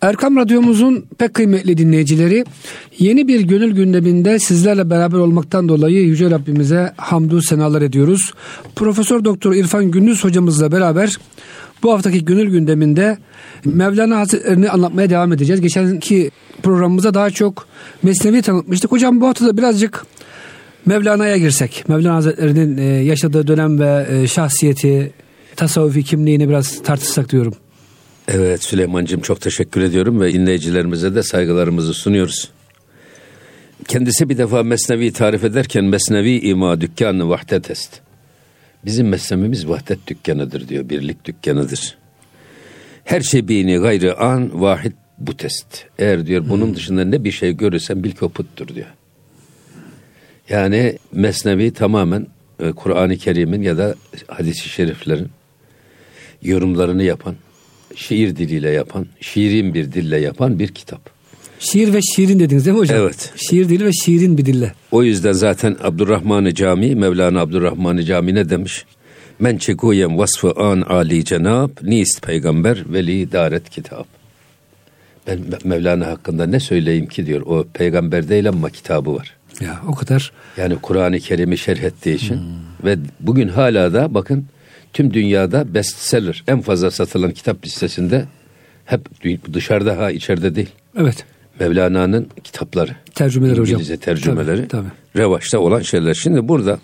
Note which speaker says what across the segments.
Speaker 1: Erkam Radyomuzun pek kıymetli dinleyicileri yeni bir gönül gündeminde sizlerle beraber olmaktan dolayı Yüce Rabbimize hamdü senalar ediyoruz. Profesör Doktor İrfan Gündüz hocamızla beraber bu haftaki gönül gündeminde Mevlana Hazretlerini anlatmaya devam edeceğiz. Geçenki programımıza daha çok Mesnevi tanıtmıştık. Hocam bu haftada birazcık Mevlana'ya girsek. Mevlana Hazretleri'nin e, yaşadığı dönem ve e, şahsiyeti, tasavvufi kimliğini biraz tartışsak diyorum.
Speaker 2: Evet Süleyman'cığım çok teşekkür ediyorum ve dinleyicilerimize de saygılarımızı sunuyoruz. Kendisi bir defa Mesnevi tarif ederken Mesnevi ima dükkanı vahdet est. Bizim meslemimiz vahdet dükkanıdır diyor, birlik dükkanıdır. Her şey bini gayrı an vahid bu test. Eğer diyor bunun hmm. dışında ne bir şey görürsen bil ki o puttur diyor. Yani Mesnevi tamamen e, Kur'an-ı Kerim'in ya da hadisi şeriflerin yorumlarını yapan, şiir diliyle yapan, şiirin bir dille yapan bir kitap.
Speaker 1: Şiir ve şiirin dediniz değil mi hocam?
Speaker 2: Evet.
Speaker 1: Şiir dili ve şiirin bir dille.
Speaker 2: O yüzden zaten Abdurrahman-ı Cami, Mevlana Abdurrahman-ı Cami ne demiş? Men çekuyem vasfı an ali cenab, nist peygamber veli daret kitap. Ben Mevlana hakkında ne söyleyeyim ki diyor. O peygamber değil ama kitabı var.
Speaker 1: Ya o kadar.
Speaker 2: Yani Kur'an-ı Kerim'i şerh ettiği için. Hmm. Ve bugün hala da bakın tüm dünyada bestseller en fazla satılan kitap listesinde hep dışarıda ha içeride değil.
Speaker 1: Evet.
Speaker 2: Mevlana'nın kitapları.
Speaker 1: Tercümeleri
Speaker 2: İngilizce
Speaker 1: hocam.
Speaker 2: İngilizce tercümeleri.
Speaker 1: Tabii, tabii.
Speaker 2: Revaçta olan şeyler. Şimdi burada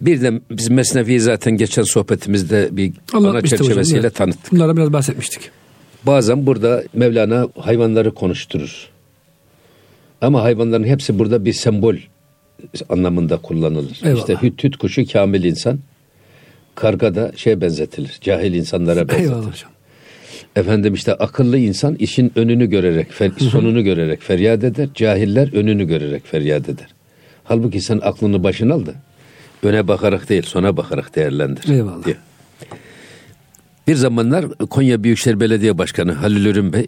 Speaker 2: bir de biz Mesnevi'yi zaten geçen sohbetimizde bir ana çerçevesiyle hocam, evet. tanıttık.
Speaker 1: Bunlara biraz bahsetmiştik.
Speaker 2: Bazen burada Mevlana hayvanları konuşturur. Ama hayvanların hepsi burada bir sembol anlamında kullanılır. Eyvallah. İşte hüt hüt kuşu kamil insan. Karga da şey benzetilir. Cahil insanlara benzetilir. Eyvallah hocam. Efendim işte akıllı insan işin önünü görerek, sonunu görerek feryat eder. Cahiller önünü görerek feryat eder. Halbuki sen aklını başına al da öne bakarak değil sona bakarak değerlendir.
Speaker 1: Eyvallah. Diyor.
Speaker 2: Bir zamanlar Konya Büyükşehir Belediye Başkanı Halil Ürün Bey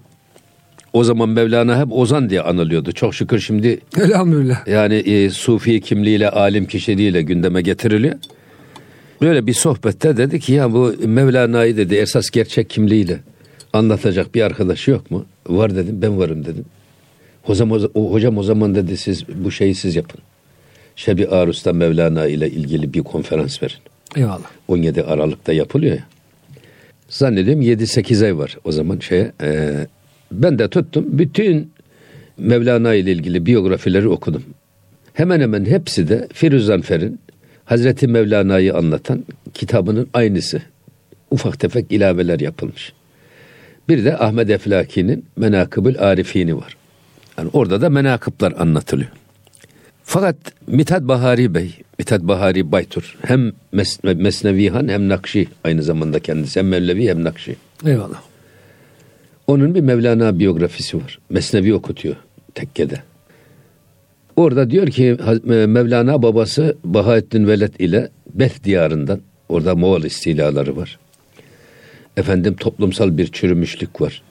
Speaker 2: o zaman Mevlana hep Ozan diye anılıyordu. Çok şükür şimdi
Speaker 1: Elhamdülillah.
Speaker 2: Yani e, Sufi kimliğiyle, alim kişiliğiyle gündeme getiriliyor. Böyle bir sohbette dedi ki ya bu Mevlana'yı dedi esas gerçek kimliğiyle anlatacak bir arkadaşı yok mu? Var dedim ben varım dedim. Hocam o, hocam o zaman dedi siz bu şeyi siz yapın. Şebi Arus'ta Mevlana ile ilgili bir konferans verin.
Speaker 1: Eyvallah.
Speaker 2: 17 Aralık'ta yapılıyor ya. Zannediyorum 7-8 ay var o zaman şeye. E, ben de tuttum. Bütün Mevlana ile ilgili biyografileri okudum. Hemen hemen hepsi de Firuzanfer'in Hazreti Mevlana'yı anlatan kitabının aynısı. Ufak tefek ilaveler yapılmış. Bir de Ahmet Eflaki'nin Menakıbül Arifini var. Yani orada da menakıplar anlatılıyor. Fakat Mithat Bahari Bey, Mithat Bahari Baytur hem Mes- Mesnevihan hem Nakşi aynı zamanda kendisi hem Mevlevi hem Nakşi.
Speaker 1: Eyvallah.
Speaker 2: Onun bir Mevlana biyografisi var. Mesnevi okutuyor tekkede. Orada diyor ki Mevlana babası Bahaettin Veled ile Beth diyarından orada Moğol istilaları var. Efendim toplumsal bir çürümüşlük var.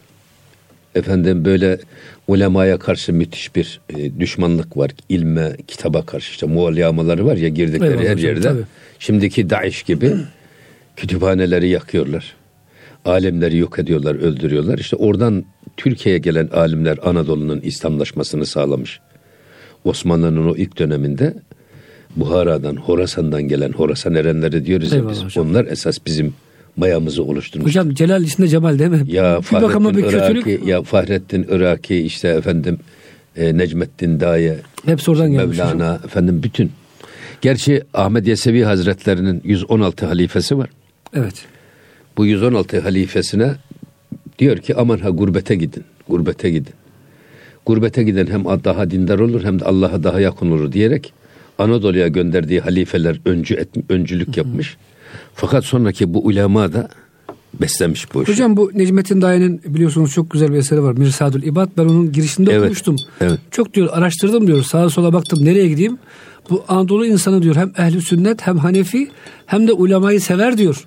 Speaker 2: Efendim böyle ulemaya karşı müthiş bir e, düşmanlık var. İlme, kitaba karşı işte Moğol yağmaları var ya girdikleri Eyvallah her yerde. Tabii. Şimdiki Daesh gibi kütüphaneleri yakıyorlar. Alimleri yok ediyorlar, öldürüyorlar. İşte oradan Türkiye'ye gelen alimler Anadolu'nun İslamlaşmasını sağlamış. Osmanlı'nın o ilk döneminde Buhara'dan, Horasan'dan gelen Horasan erenleri diyoruz ya biz. Hocam. Onlar esas bizim mayamızı oluşturmuş.
Speaker 1: Hocam Celal içinde Cemal değil mi?
Speaker 2: Ya bir Fahrettin bir Iraki, ya Fahrettin Iraki işte efendim e, Necmettin Daye,
Speaker 1: hepsi oradan gelmiş.
Speaker 2: Mevlana hocam. efendim bütün. Gerçi Ahmet Yesevi Hazretlerinin 116 halifesi var.
Speaker 1: Evet.
Speaker 2: Bu 116 halifesine diyor ki aman ha gurbete gidin. Gurbete gidin. Gurbete giden hem daha dindar olur hem de Allah'a daha yakın olur diyerek Anadolu'ya gönderdiği halifeler öncü et, öncülük yapmış. Fakat sonraki bu ulema da beslemiş bu işi.
Speaker 1: Hocam bu Necmettin Daye'nin biliyorsunuz çok güzel bir eseri var. Mirsadül İbad. Ben onun girişinde evet, okumuştum. Evet. Çok diyor araştırdım diyor. Sağa sola baktım nereye gideyim. Bu Anadolu insanı diyor hem ehli sünnet hem Hanefi hem de ulemayı sever diyor.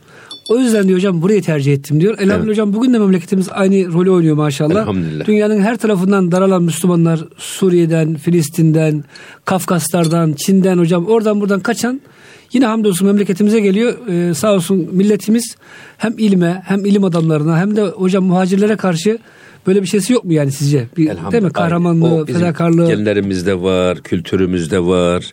Speaker 1: O yüzden diyor hocam burayı tercih ettim diyor. Elhamdülillah evet. hocam bugün de memleketimiz aynı rolü oynuyor maşallah.
Speaker 2: Elhamdülillah.
Speaker 1: Dünyanın her tarafından daralan Müslümanlar Suriye'den, Filistin'den, Kafkaslardan, Çin'den hocam oradan buradan kaçan yine hamdolsun memleketimize geliyor. Ee, sağ olsun milletimiz hem ilme hem ilim adamlarına hem de hocam muhacirlere karşı Böyle bir şeysi yok mu yani sizce? Bir, değil mi? Kahramanlığı,
Speaker 2: O bizim
Speaker 1: fedakarlığı.
Speaker 2: Genlerimizde var, kültürümüzde var.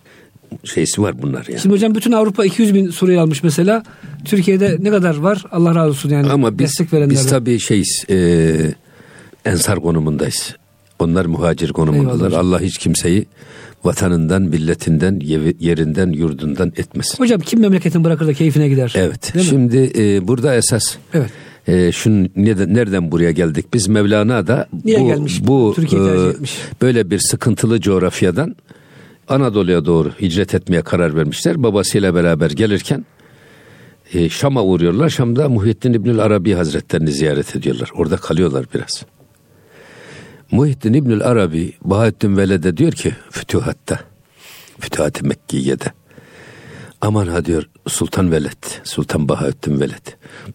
Speaker 2: Şeysi var bunlar yani.
Speaker 1: Şimdi hocam bütün Avrupa 200 bin Suriyeli almış mesela. Türkiye'de ne kadar var? Allah razı olsun yani.
Speaker 2: Ama biz,
Speaker 1: destek verenlerden.
Speaker 2: biz tabii şeyiz, e, ensar konumundayız. Onlar muhacir konumundalar. Allah hiç kimseyi vatanından, milletinden, yerinden, yurdundan etmesin.
Speaker 1: Hocam kim memleketin bırakır da keyfine gider?
Speaker 2: Evet.
Speaker 1: Değil mi?
Speaker 2: Şimdi e, burada esas
Speaker 1: Evet.
Speaker 2: e, şun neden, nereden buraya geldik? Biz Mevlana da
Speaker 1: Niye
Speaker 2: bu,
Speaker 1: gelmiş?
Speaker 2: bu
Speaker 1: Türkiye
Speaker 2: e, böyle bir sıkıntılı coğrafyadan Anadolu'ya doğru hicret etmeye karar vermişler. Babasıyla beraber gelirken e, Şam'a uğruyorlar. Şam'da Muhyiddin İbnül Arabi Hazretlerini ziyaret ediyorlar. Orada kalıyorlar biraz. Muhyiddin İbnül Arabi Bahattin Veled'e diyor ki Fütuhat'ta Fütuhat-ı Mekkiye'de aman ha diyor Sultan Veled Sultan Bahattin Veled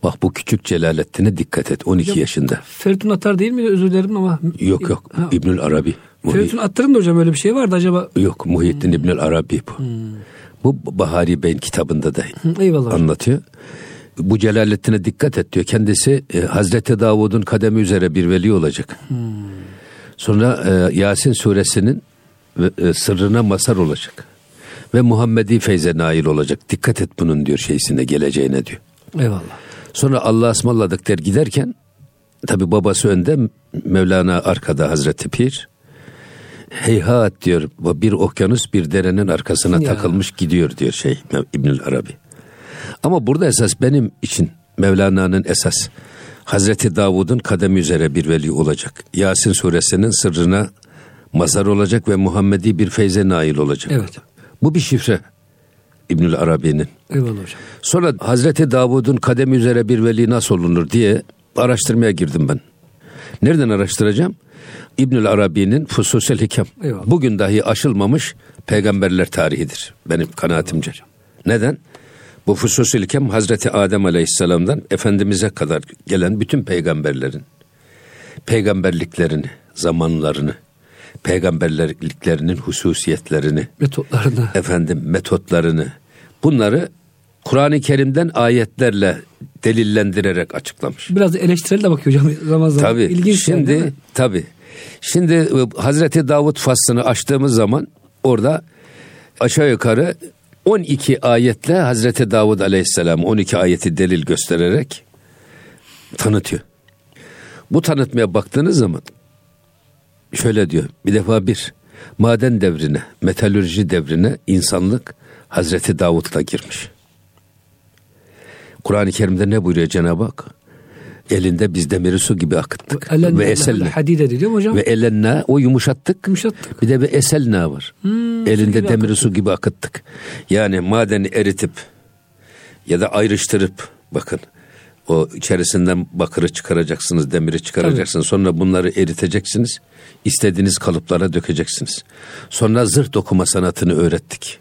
Speaker 2: bak bu küçük Celaleddin'e dikkat et 12 yaşında
Speaker 1: Feritun Attar değil mi? Özür dilerim ama.
Speaker 2: yok yok
Speaker 1: Ha,
Speaker 2: İbnül Arabi
Speaker 1: Feritun Attar'ın da hocam öyle bir şey vardı acaba.
Speaker 2: yok Muhyiddin İbnül Arabi bu bu Bahari Bey'in kitabında da
Speaker 1: eyvallah hocam.
Speaker 2: anlatıyor. Bu Celaleddin'e dikkat et diyor. Kendisi e, Hazreti Davud'un kademi üzere bir veli olacak. Sonra e, Yasin suresinin ve, e, sırrına masar olacak. Ve Muhammedi feyze nail olacak. Dikkat et bunun diyor şeysine geleceğine diyor.
Speaker 1: Eyvallah.
Speaker 2: Sonra Allah'a ısmarladık der giderken tabi babası önde Mevlana arkada Hazreti Pir. Heyhat diyor bir okyanus bir derenin arkasına
Speaker 1: Ya.
Speaker 2: takılmış gidiyor diyor şey İbnül Arabi. Ama burada esas benim için Mevlana'nın esas Hazreti Davud'un kademi üzere bir veli olacak. Yasin suresinin sırrına mazar olacak ve Muhammedi bir feyze nail olacak.
Speaker 1: Evet.
Speaker 2: Bu bir şifre İbnül Arabi'nin.
Speaker 1: Eyvallah hocam.
Speaker 2: Sonra Hazreti Davud'un kademi üzere bir veli nasıl olunur diye araştırmaya girdim ben. Nereden araştıracağım? İbnül Arabi'nin Fususel Hikam.
Speaker 1: Eyvallah.
Speaker 2: Bugün dahi aşılmamış peygamberler tarihidir benim kanaatimce. Neden? Bu Fususel Hikam Hazreti Adem Aleyhisselam'dan Efendimiz'e kadar gelen bütün peygamberlerin peygamberliklerini, zamanlarını, peygamberliklerinin hususiyetlerini,
Speaker 1: Metotlarını.
Speaker 2: efendim metotlarını bunları Kur'an-ı Kerim'den ayetlerle delillendirerek açıklamış.
Speaker 1: Biraz eleştirel de bakıyor hocam zaman zaman.
Speaker 2: Tabi
Speaker 1: İlginç yani,
Speaker 2: şimdi
Speaker 1: mi?
Speaker 2: tabi şimdi e, Hazreti Davut faslını açtığımız zaman orada aşağı yukarı 12 ayetle Hazreti Davud Aleyhisselam 12 ayeti delil göstererek tanıtıyor. Bu tanıtmaya baktığınız zaman şöyle diyor. Bir defa bir maden devrine, metalürji devrine insanlık Hazreti Davud'la girmiş. Kur'an-ı Kerim'de ne buyuruyor Cenab-ı Hak? Elinde biz demiri su gibi akıttık.
Speaker 1: Elen
Speaker 2: ve eselne.
Speaker 1: hadid ediliyor mu hocam?
Speaker 2: Ve elenna o yumuşattık.
Speaker 1: Yumuşattık.
Speaker 2: Bir de ve eselna var.
Speaker 1: Hmm, su
Speaker 2: Elinde
Speaker 1: gibi
Speaker 2: demiri su gibi akıttık. Yani madeni eritip ya da ayrıştırıp bakın o içerisinden bakırı çıkaracaksınız, demiri çıkaracaksınız. Sonra bunları eriteceksiniz. istediğiniz kalıplara dökeceksiniz. Sonra zırh dokuma sanatını öğrettik.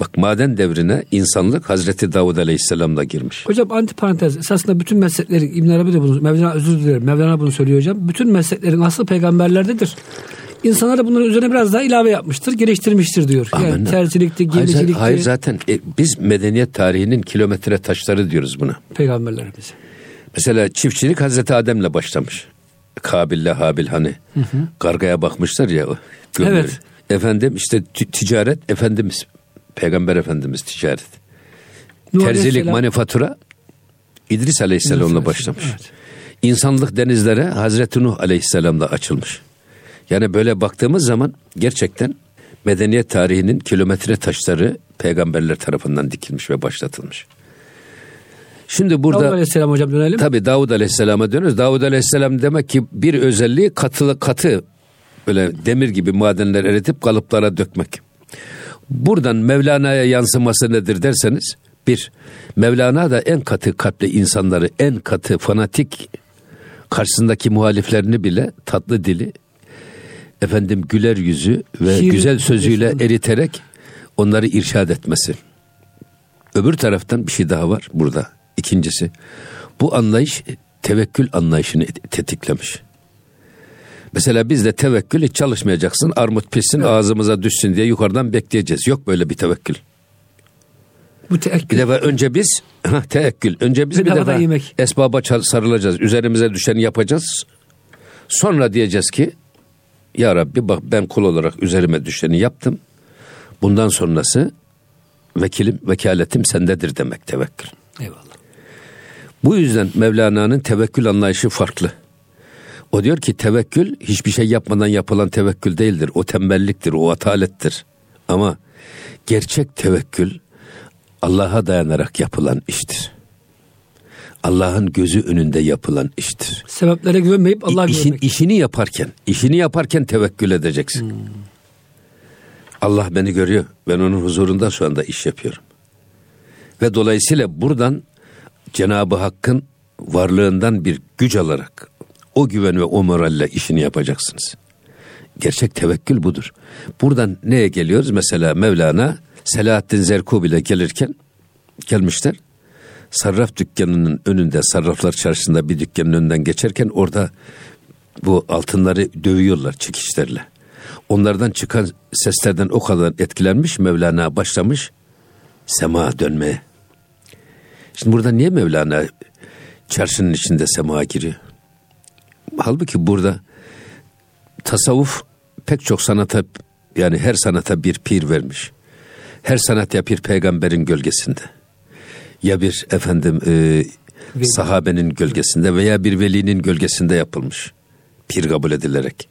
Speaker 2: Bak maden devrine insanlık Hazreti Davud Aleyhisselam'la girmiş.
Speaker 1: Hocam antiparantez esasında bütün mesleklerin İbn Arabi de bunu Mevlana özür dilerim Mevlana bunu söylüyor hocam. Bütün mesleklerin aslı peygamberlerdedir. İnsanlar da bunların üzerine biraz daha ilave yapmıştır, geliştirmiştir diyor. Yani
Speaker 2: Amenna.
Speaker 1: terzilikti,
Speaker 2: Hayır,
Speaker 1: gemicilikti,
Speaker 2: hayır zaten e, biz medeniyet tarihinin kilometre taşları diyoruz buna.
Speaker 1: peygamberlerimiz.
Speaker 2: Mesela çiftçilik Hazreti Adem'le başlamış. Kabil'le Habil hani kargaya bakmışlar ya. o gölleri.
Speaker 1: Evet.
Speaker 2: Efendim işte ticaret Efendimiz Peygamber Efendimiz ticaret.
Speaker 1: Nuh
Speaker 2: Terzilik
Speaker 1: Aleyhisselam-
Speaker 2: manifatura İdris Aleyhisselam'la
Speaker 1: Aleyhisselam,
Speaker 2: başlamış.
Speaker 1: evet.
Speaker 2: İnsanlık denizlere Hazreti Nuh Aleyhisselam'la açılmış. Yani böyle baktığımız zaman gerçekten medeniyet tarihinin kilometre taşları peygamberler tarafından dikilmiş ve başlatılmış. Şimdi burada
Speaker 1: Davud Aleyhisselam hocam dönelim.
Speaker 2: Tabi Davud Aleyhisselam'a dönüyoruz. Davud Aleyhisselam demek ki bir özelliği katı, katı böyle demir gibi madenler eritip kalıplara dökmek. Buradan Mevlana'ya yansıması nedir derseniz bir Mevlana da en katı kalpli insanları en katı fanatik karşısındaki muhaliflerini bile tatlı dili efendim güler yüzü ve
Speaker 1: Şiir-
Speaker 2: güzel sözüyle eriterek onları irşad etmesi. Öbür taraftan bir şey daha var burada. İkincisi bu anlayış tevekkül anlayışını tetiklemiş. Mesela bizde tevekkül hiç çalışmayacaksın armut pişsin ağzımıza düşsün diye yukarıdan bekleyeceğiz. Yok böyle bir tevekkül.
Speaker 1: Bu
Speaker 2: Bir
Speaker 1: teekkül.
Speaker 2: defa önce biz hah, tevekkül önce biz bir
Speaker 1: Bedavadan
Speaker 2: defa
Speaker 1: yemek.
Speaker 2: esbaba sarılacağız. Üzerimize düşeni yapacağız. Sonra diyeceğiz ki ya Rabbi bak ben kul olarak üzerime düşeni yaptım. Bundan sonrası vekilim, vekaletim sendedir demek tevekkül.
Speaker 1: Eyvallah.
Speaker 2: Bu yüzden Mevlana'nın tevekkül anlayışı farklı. O diyor ki tevekkül hiçbir şey yapmadan yapılan tevekkül değildir. O tembelliktir, o atalettir. Ama gerçek tevekkül Allah'a dayanarak yapılan iştir. Allah'ın gözü önünde yapılan iştir.
Speaker 1: Sebeplere güvenmeyip Allah'a
Speaker 2: İşin,
Speaker 1: güvenmek.
Speaker 2: işini yaparken, işini yaparken tevekkül edeceksin.
Speaker 1: Hmm.
Speaker 2: Allah beni görüyor. Ben onun huzurunda şu anda iş yapıyorum. Ve dolayısıyla buradan Cenab-ı Hakk'ın varlığından bir güç alarak o güven ve o moralle işini yapacaksınız. Gerçek tevekkül budur. Buradan neye geliyoruz? Mesela Mevlana Selahaddin Zerkub ile gelirken gelmişler. Sarraf dükkanının önünde, sarraflar çarşısında bir dükkanın önünden geçerken orada bu altınları dövüyorlar çekişlerle. Onlardan çıkan seslerden o kadar etkilenmiş Mevlana başlamış sema dönmeye. Şimdi burada niye Mevlana çarşının içinde sema giriyor? Halbuki burada tasavvuf pek çok sanata yani her sanata bir pir vermiş. Her sanat ya bir peygamberin gölgesinde ya bir efendim e, sahabenin gölgesinde veya bir velinin gölgesinde yapılmış. Pir kabul edilerek.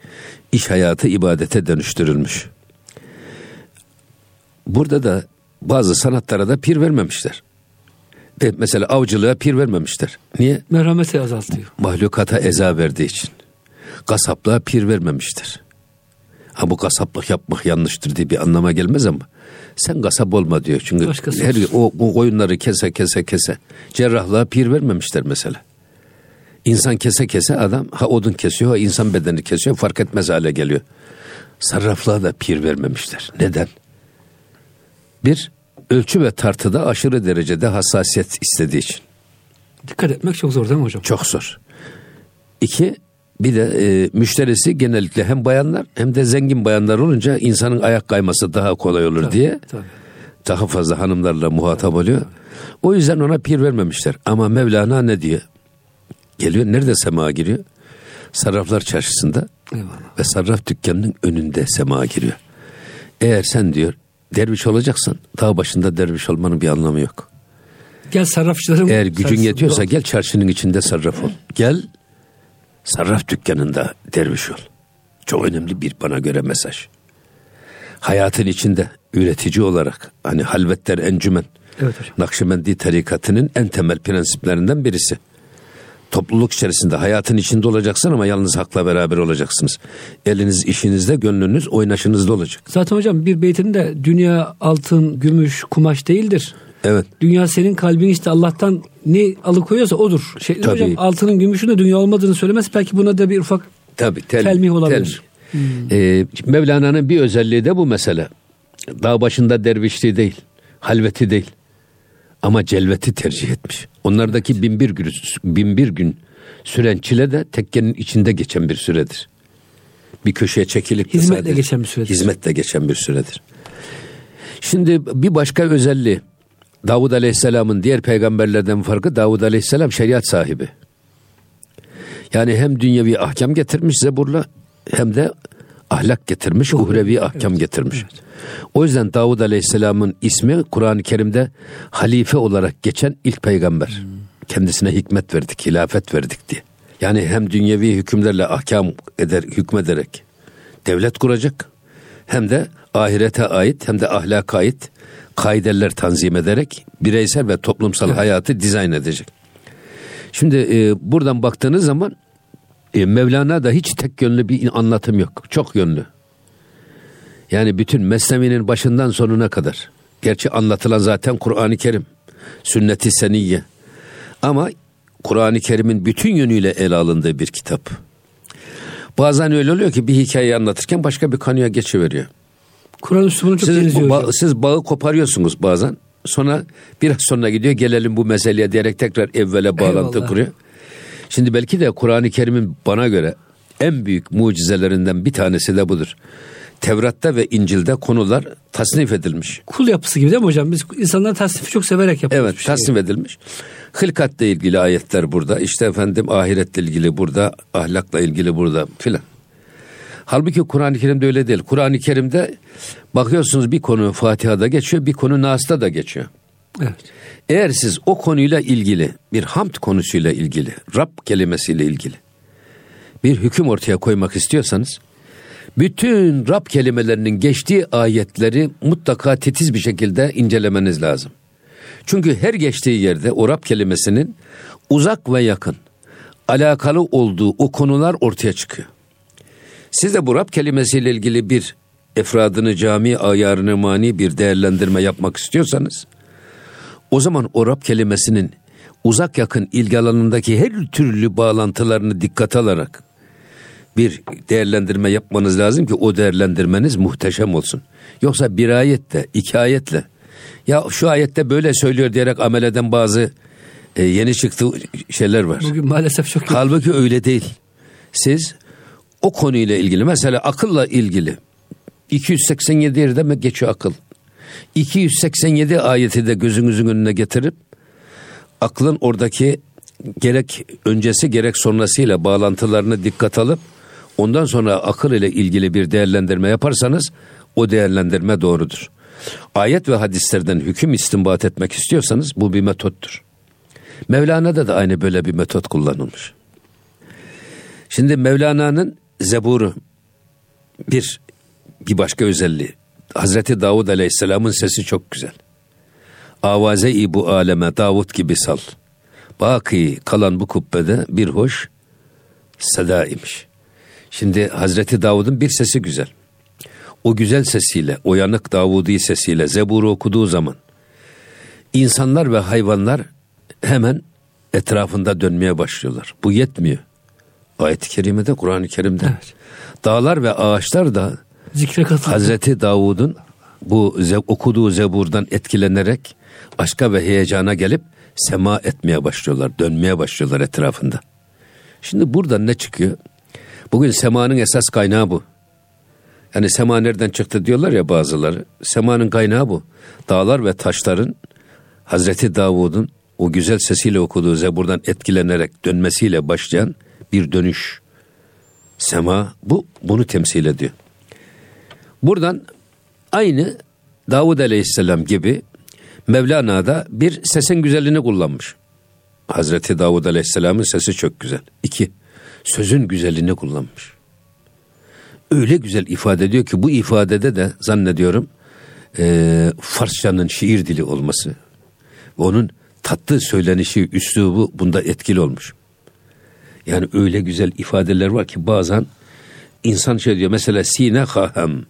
Speaker 2: iş hayatı ibadete dönüştürülmüş. Burada da bazı sanatlara da pir vermemişler. E, mesela avcılığa pir vermemişler. Niye?
Speaker 1: Merhameti azaltıyor.
Speaker 2: Mahlukata eza verdiği için. Kasaplığa pir vermemiştir. Ha bu kasaplık yapmak yanlıştır diye bir anlama gelmez ama sen kasap olma diyor. Çünkü
Speaker 1: Başkası
Speaker 2: her o, o koyunları kese kese kese cerrahlığa pir vermemişler mesela. İnsan kese kese adam ha odun kesiyor ha insan bedeni kesiyor fark etmez hale geliyor. Sarraflığa da pir vermemişler. Neden? Bir, ölçü ve tartıda aşırı derecede hassasiyet istediği için.
Speaker 1: Dikkat etmek çok zor değil mi hocam?
Speaker 2: Çok zor. İki, bir de e, müşterisi genellikle hem bayanlar hem de zengin bayanlar olunca insanın ayak kayması daha kolay olur diye
Speaker 1: Tabii.
Speaker 2: daha fazla hanımlarla muhatap oluyor. O yüzden ona pir vermemişler. Ama Mevlana ne diyor? Geliyor nerede sema giriyor? Sarraflar çarşısında
Speaker 1: Eyvallah.
Speaker 2: ve sarraf dükkanının önünde sema giriyor. Eğer sen diyor derviş olacaksan dağ başında derviş olmanın bir anlamı yok.
Speaker 1: Gel sarrafçıların...
Speaker 2: Eğer gücün yetiyorsa gel çarşının içinde sarraf ol. Gel sarraf dükkanında derviş ol. Çok önemli bir bana göre mesaj. Hayatın içinde üretici olarak hani halvetler encümen
Speaker 1: Evet hocam.
Speaker 2: Nakşibendi tarikatının en temel prensiplerinden birisi. Topluluk içerisinde hayatın içinde olacaksın ama yalnız hakla beraber olacaksınız. Eliniz işinizde, gönlünüz oynaşınızda olacak.
Speaker 1: Zaten hocam bir beytinde dünya altın, gümüş, kumaş değildir.
Speaker 2: Evet.
Speaker 1: Dünya senin kalbin işte Allah'tan ne alıkoyuyorsa odur. Şey,
Speaker 2: Tabii.
Speaker 1: hocam altının gümüşün de dünya olmadığını söylemez. Belki buna da bir ufak
Speaker 2: Tabii tel,
Speaker 1: Telmih olabilir.
Speaker 2: Ee, Mevlana'nın bir özelliği de bu mesele. Dağ başında dervişliği değil, halveti değil. Ama celveti tercih etmiş. Onlardaki bin bir gün, bin bir gün süren çile de tekkenin içinde geçen bir süredir. Bir köşeye çekilip
Speaker 1: Hizmetle geçen bir süredir.
Speaker 2: Hizmetle geçen bir süredir. Şimdi bir başka özelliği Davud Aleyhisselam'ın diğer peygamberlerden farkı Davud Aleyhisselam şeriat sahibi. Yani hem dünyevi ahkam getirmiş Zebur'la hem de ahlak getirmiş, uhrevi ahkam getirmiş. O yüzden Davud Aleyhisselam'ın ismi Kur'an-ı Kerim'de halife olarak geçen ilk peygamber. Kendisine hikmet verdik, hilafet verdik diye. Yani hem dünyevi hükümlerle ahkam eder, hükmederek devlet kuracak hem de ahirete ait hem de ahlaka ait kaideler tanzim ederek bireysel ve toplumsal hayatı dizayn edecek. Şimdi e, buradan baktığınız zaman e, Mevlana'da hiç tek yönlü bir anlatım yok. Çok yönlü. Yani bütün Mesnevi'nin başından sonuna kadar. Gerçi anlatılan zaten Kur'an-ı Kerim. Sünnet-i Seniyye. Ama Kur'an-ı Kerim'in bütün yönüyle ele alındığı bir kitap. Bazen öyle oluyor ki bir hikayeyi anlatırken başka bir konuya geçiveriyor.
Speaker 1: Kur'an üslubuna çok
Speaker 2: Siz,
Speaker 1: benziyor
Speaker 2: ba- siz bağı koparıyorsunuz bazen. Sonra biraz sonra gidiyor gelelim bu meseleye diyerek tekrar evvele bağlantı
Speaker 1: Eyvallah.
Speaker 2: kuruyor. Şimdi belki de Kur'an-ı Kerim'in bana göre en büyük mucizelerinden bir tanesi de budur. Tevrat'ta ve İncil'de konular tasnif edilmiş.
Speaker 1: Kul yapısı gibi değil mi hocam? Biz insanlar tasnifi çok severek yapıyoruz.
Speaker 2: Evet tasnif edilmiş. Hılkatla ilgili ayetler burada. İşte efendim ahiretle ilgili burada. Ahlakla ilgili burada filan. Halbuki Kur'an-ı Kerim'de öyle değil. Kur'an-ı Kerim'de bakıyorsunuz bir konu Fatiha'da geçiyor, bir konu Nas'ta da geçiyor.
Speaker 1: Evet.
Speaker 2: Eğer siz o konuyla ilgili bir hamd konusuyla ilgili, Rab kelimesiyle ilgili bir hüküm ortaya koymak istiyorsanız bütün Rab kelimelerinin geçtiği ayetleri mutlaka titiz bir şekilde incelemeniz lazım. Çünkü her geçtiği yerde o Rab kelimesinin uzak ve yakın alakalı olduğu o konular ortaya çıkıyor. Siz de bu Rab kelimesiyle ilgili bir efradını cami ayarını mani bir değerlendirme yapmak istiyorsanız o zaman o Rab kelimesinin uzak yakın ilgi alanındaki her türlü bağlantılarını dikkat alarak bir değerlendirme yapmanız lazım ki o değerlendirmeniz muhteşem olsun. Yoksa bir ayette, iki ayetle ya şu ayette böyle söylüyor diyerek amel eden bazı e, yeni çıktı şeyler var.
Speaker 1: Bugün maalesef çok.
Speaker 2: Halbuki öyle değil. Siz o konuyla ilgili mesela akılla ilgili 287 yerde mi geçiyor akıl? 287 ayeti de gözünüzün önüne getirip aklın oradaki gerek öncesi gerek sonrasıyla bağlantılarını dikkat alıp ondan sonra akıl ile ilgili bir değerlendirme yaparsanız o değerlendirme doğrudur. Ayet ve hadislerden hüküm istinbat etmek istiyorsanız bu bir metottur. Mevlana'da da aynı böyle bir metot kullanılmış. Şimdi Mevlana'nın Zebur'u bir bir başka özelliği. Hazreti Davud Aleyhisselam'ın sesi çok güzel. Avaze-i bu aleme Davud gibi sal. Baki kalan bu kubbede bir hoş seda imiş. Şimdi Hazreti Davud'un bir sesi güzel. O güzel sesiyle, o yanık Davudi sesiyle Zebur'u okuduğu zaman insanlar ve hayvanlar hemen etrafında dönmeye başlıyorlar. Bu yetmiyor. Ayet-i kerimede, Kur'an-ı Kerim'de. Evet. Dağlar ve ağaçlar da
Speaker 1: Zikre katıldı.
Speaker 2: Hazreti Davud'un bu okuduğu zeburdan etkilenerek aşka ve heyecana gelip sema etmeye başlıyorlar, dönmeye başlıyorlar etrafında. Şimdi buradan ne çıkıyor? Bugün semanın esas kaynağı bu. Yani sema nereden çıktı diyorlar ya bazıları. Semanın kaynağı bu. Dağlar ve taşların Hazreti Davud'un o güzel sesiyle okuduğu zeburdan etkilenerek dönmesiyle başlayan bir dönüş. Sema bu bunu temsil ediyor. Buradan aynı Davud Aleyhisselam gibi Mevlana da bir sesin güzelliğini kullanmış. Hazreti Davud Aleyhisselam'ın sesi çok güzel. İki, sözün güzelliğini kullanmış. Öyle güzel ifade ediyor ki bu ifadede de zannediyorum e, Farsçanın şiir dili olması onun tatlı söylenişi, üslubu bunda etkili olmuş. Yani öyle güzel ifadeler var ki bazen insan şey diyor mesela sine hahem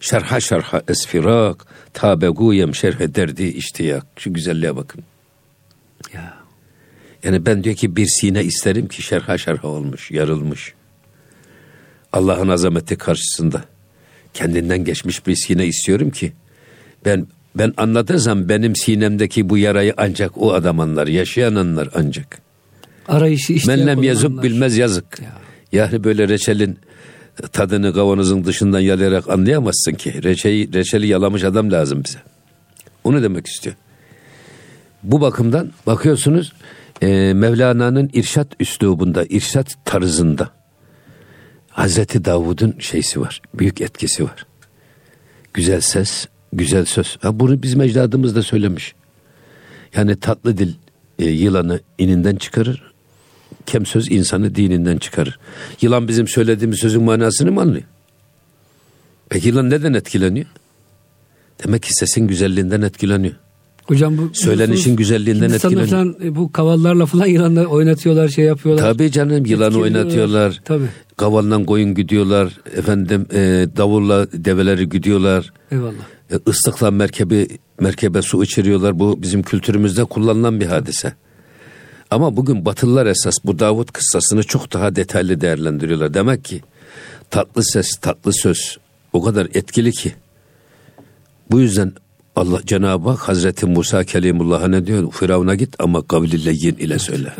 Speaker 2: şerha şerha esfirak tabeguyem şerhe derdi iştiyak. Şu güzelliğe bakın.
Speaker 1: Ya.
Speaker 2: Yani ben diyor ki bir sine isterim ki şerha şerha olmuş, yarılmış. Allah'ın azameti karşısında kendinden geçmiş bir sine istiyorum ki ben ben anlatırsam benim sinemdeki bu yarayı ancak o adam anlar, yaşayan anlar ancak.
Speaker 1: Arayışı işte.
Speaker 2: Men lem yazıp bilmez yazık.
Speaker 1: Ya.
Speaker 2: Yani böyle reçelin tadını kavanozun dışından yalayarak anlayamazsın ki. Reçeyi, reçeli yalamış adam lazım bize. Onu demek istiyor. Bu bakımdan bakıyorsunuz e, Mevlana'nın irşat üslubunda, irşat tarzında Hazreti Davud'un şeysi var. Büyük etkisi var. Güzel ses, güzel söz. Ha, bunu bizim ecdadımız da söylemiş. Yani tatlı dil e, yılanı ininden çıkarır. Kem söz insanı dininden çıkarır. Yılan bizim söylediğimiz sözün manasını mı anlıyor? Peki yılan neden etkileniyor? Demek ki sesin güzelliğinden etkileniyor.
Speaker 1: Hocam bu
Speaker 2: Söylenişin güzelliğinden
Speaker 1: Hindistan'da
Speaker 2: etkileniyor.
Speaker 1: falan, e, bu kavallarla falan yılanlar oynatıyorlar, şey yapıyorlar.
Speaker 2: Tabii canım yılan
Speaker 1: Etkiliyorlar.
Speaker 2: oynatıyorlar.
Speaker 1: Tabii.
Speaker 2: Kavaldan koyun güdüyorlar. Efendim e, davulla develeri güdüyorlar.
Speaker 1: Eyvallah.
Speaker 2: E, ıslıkla merkebi merkebe su içiriyorlar. Bu bizim kültürümüzde kullanılan bir hadise. Ama bugün Batılılar esas bu Davut kıssasını çok daha detaylı değerlendiriyorlar. Demek ki tatlı ses, tatlı söz o kadar etkili ki. Bu yüzden Allah Cenab-ı Hak Hazreti Musa Kelimullah'a ne diyor? Firavun'a git ama kavliyle yin ile söyle.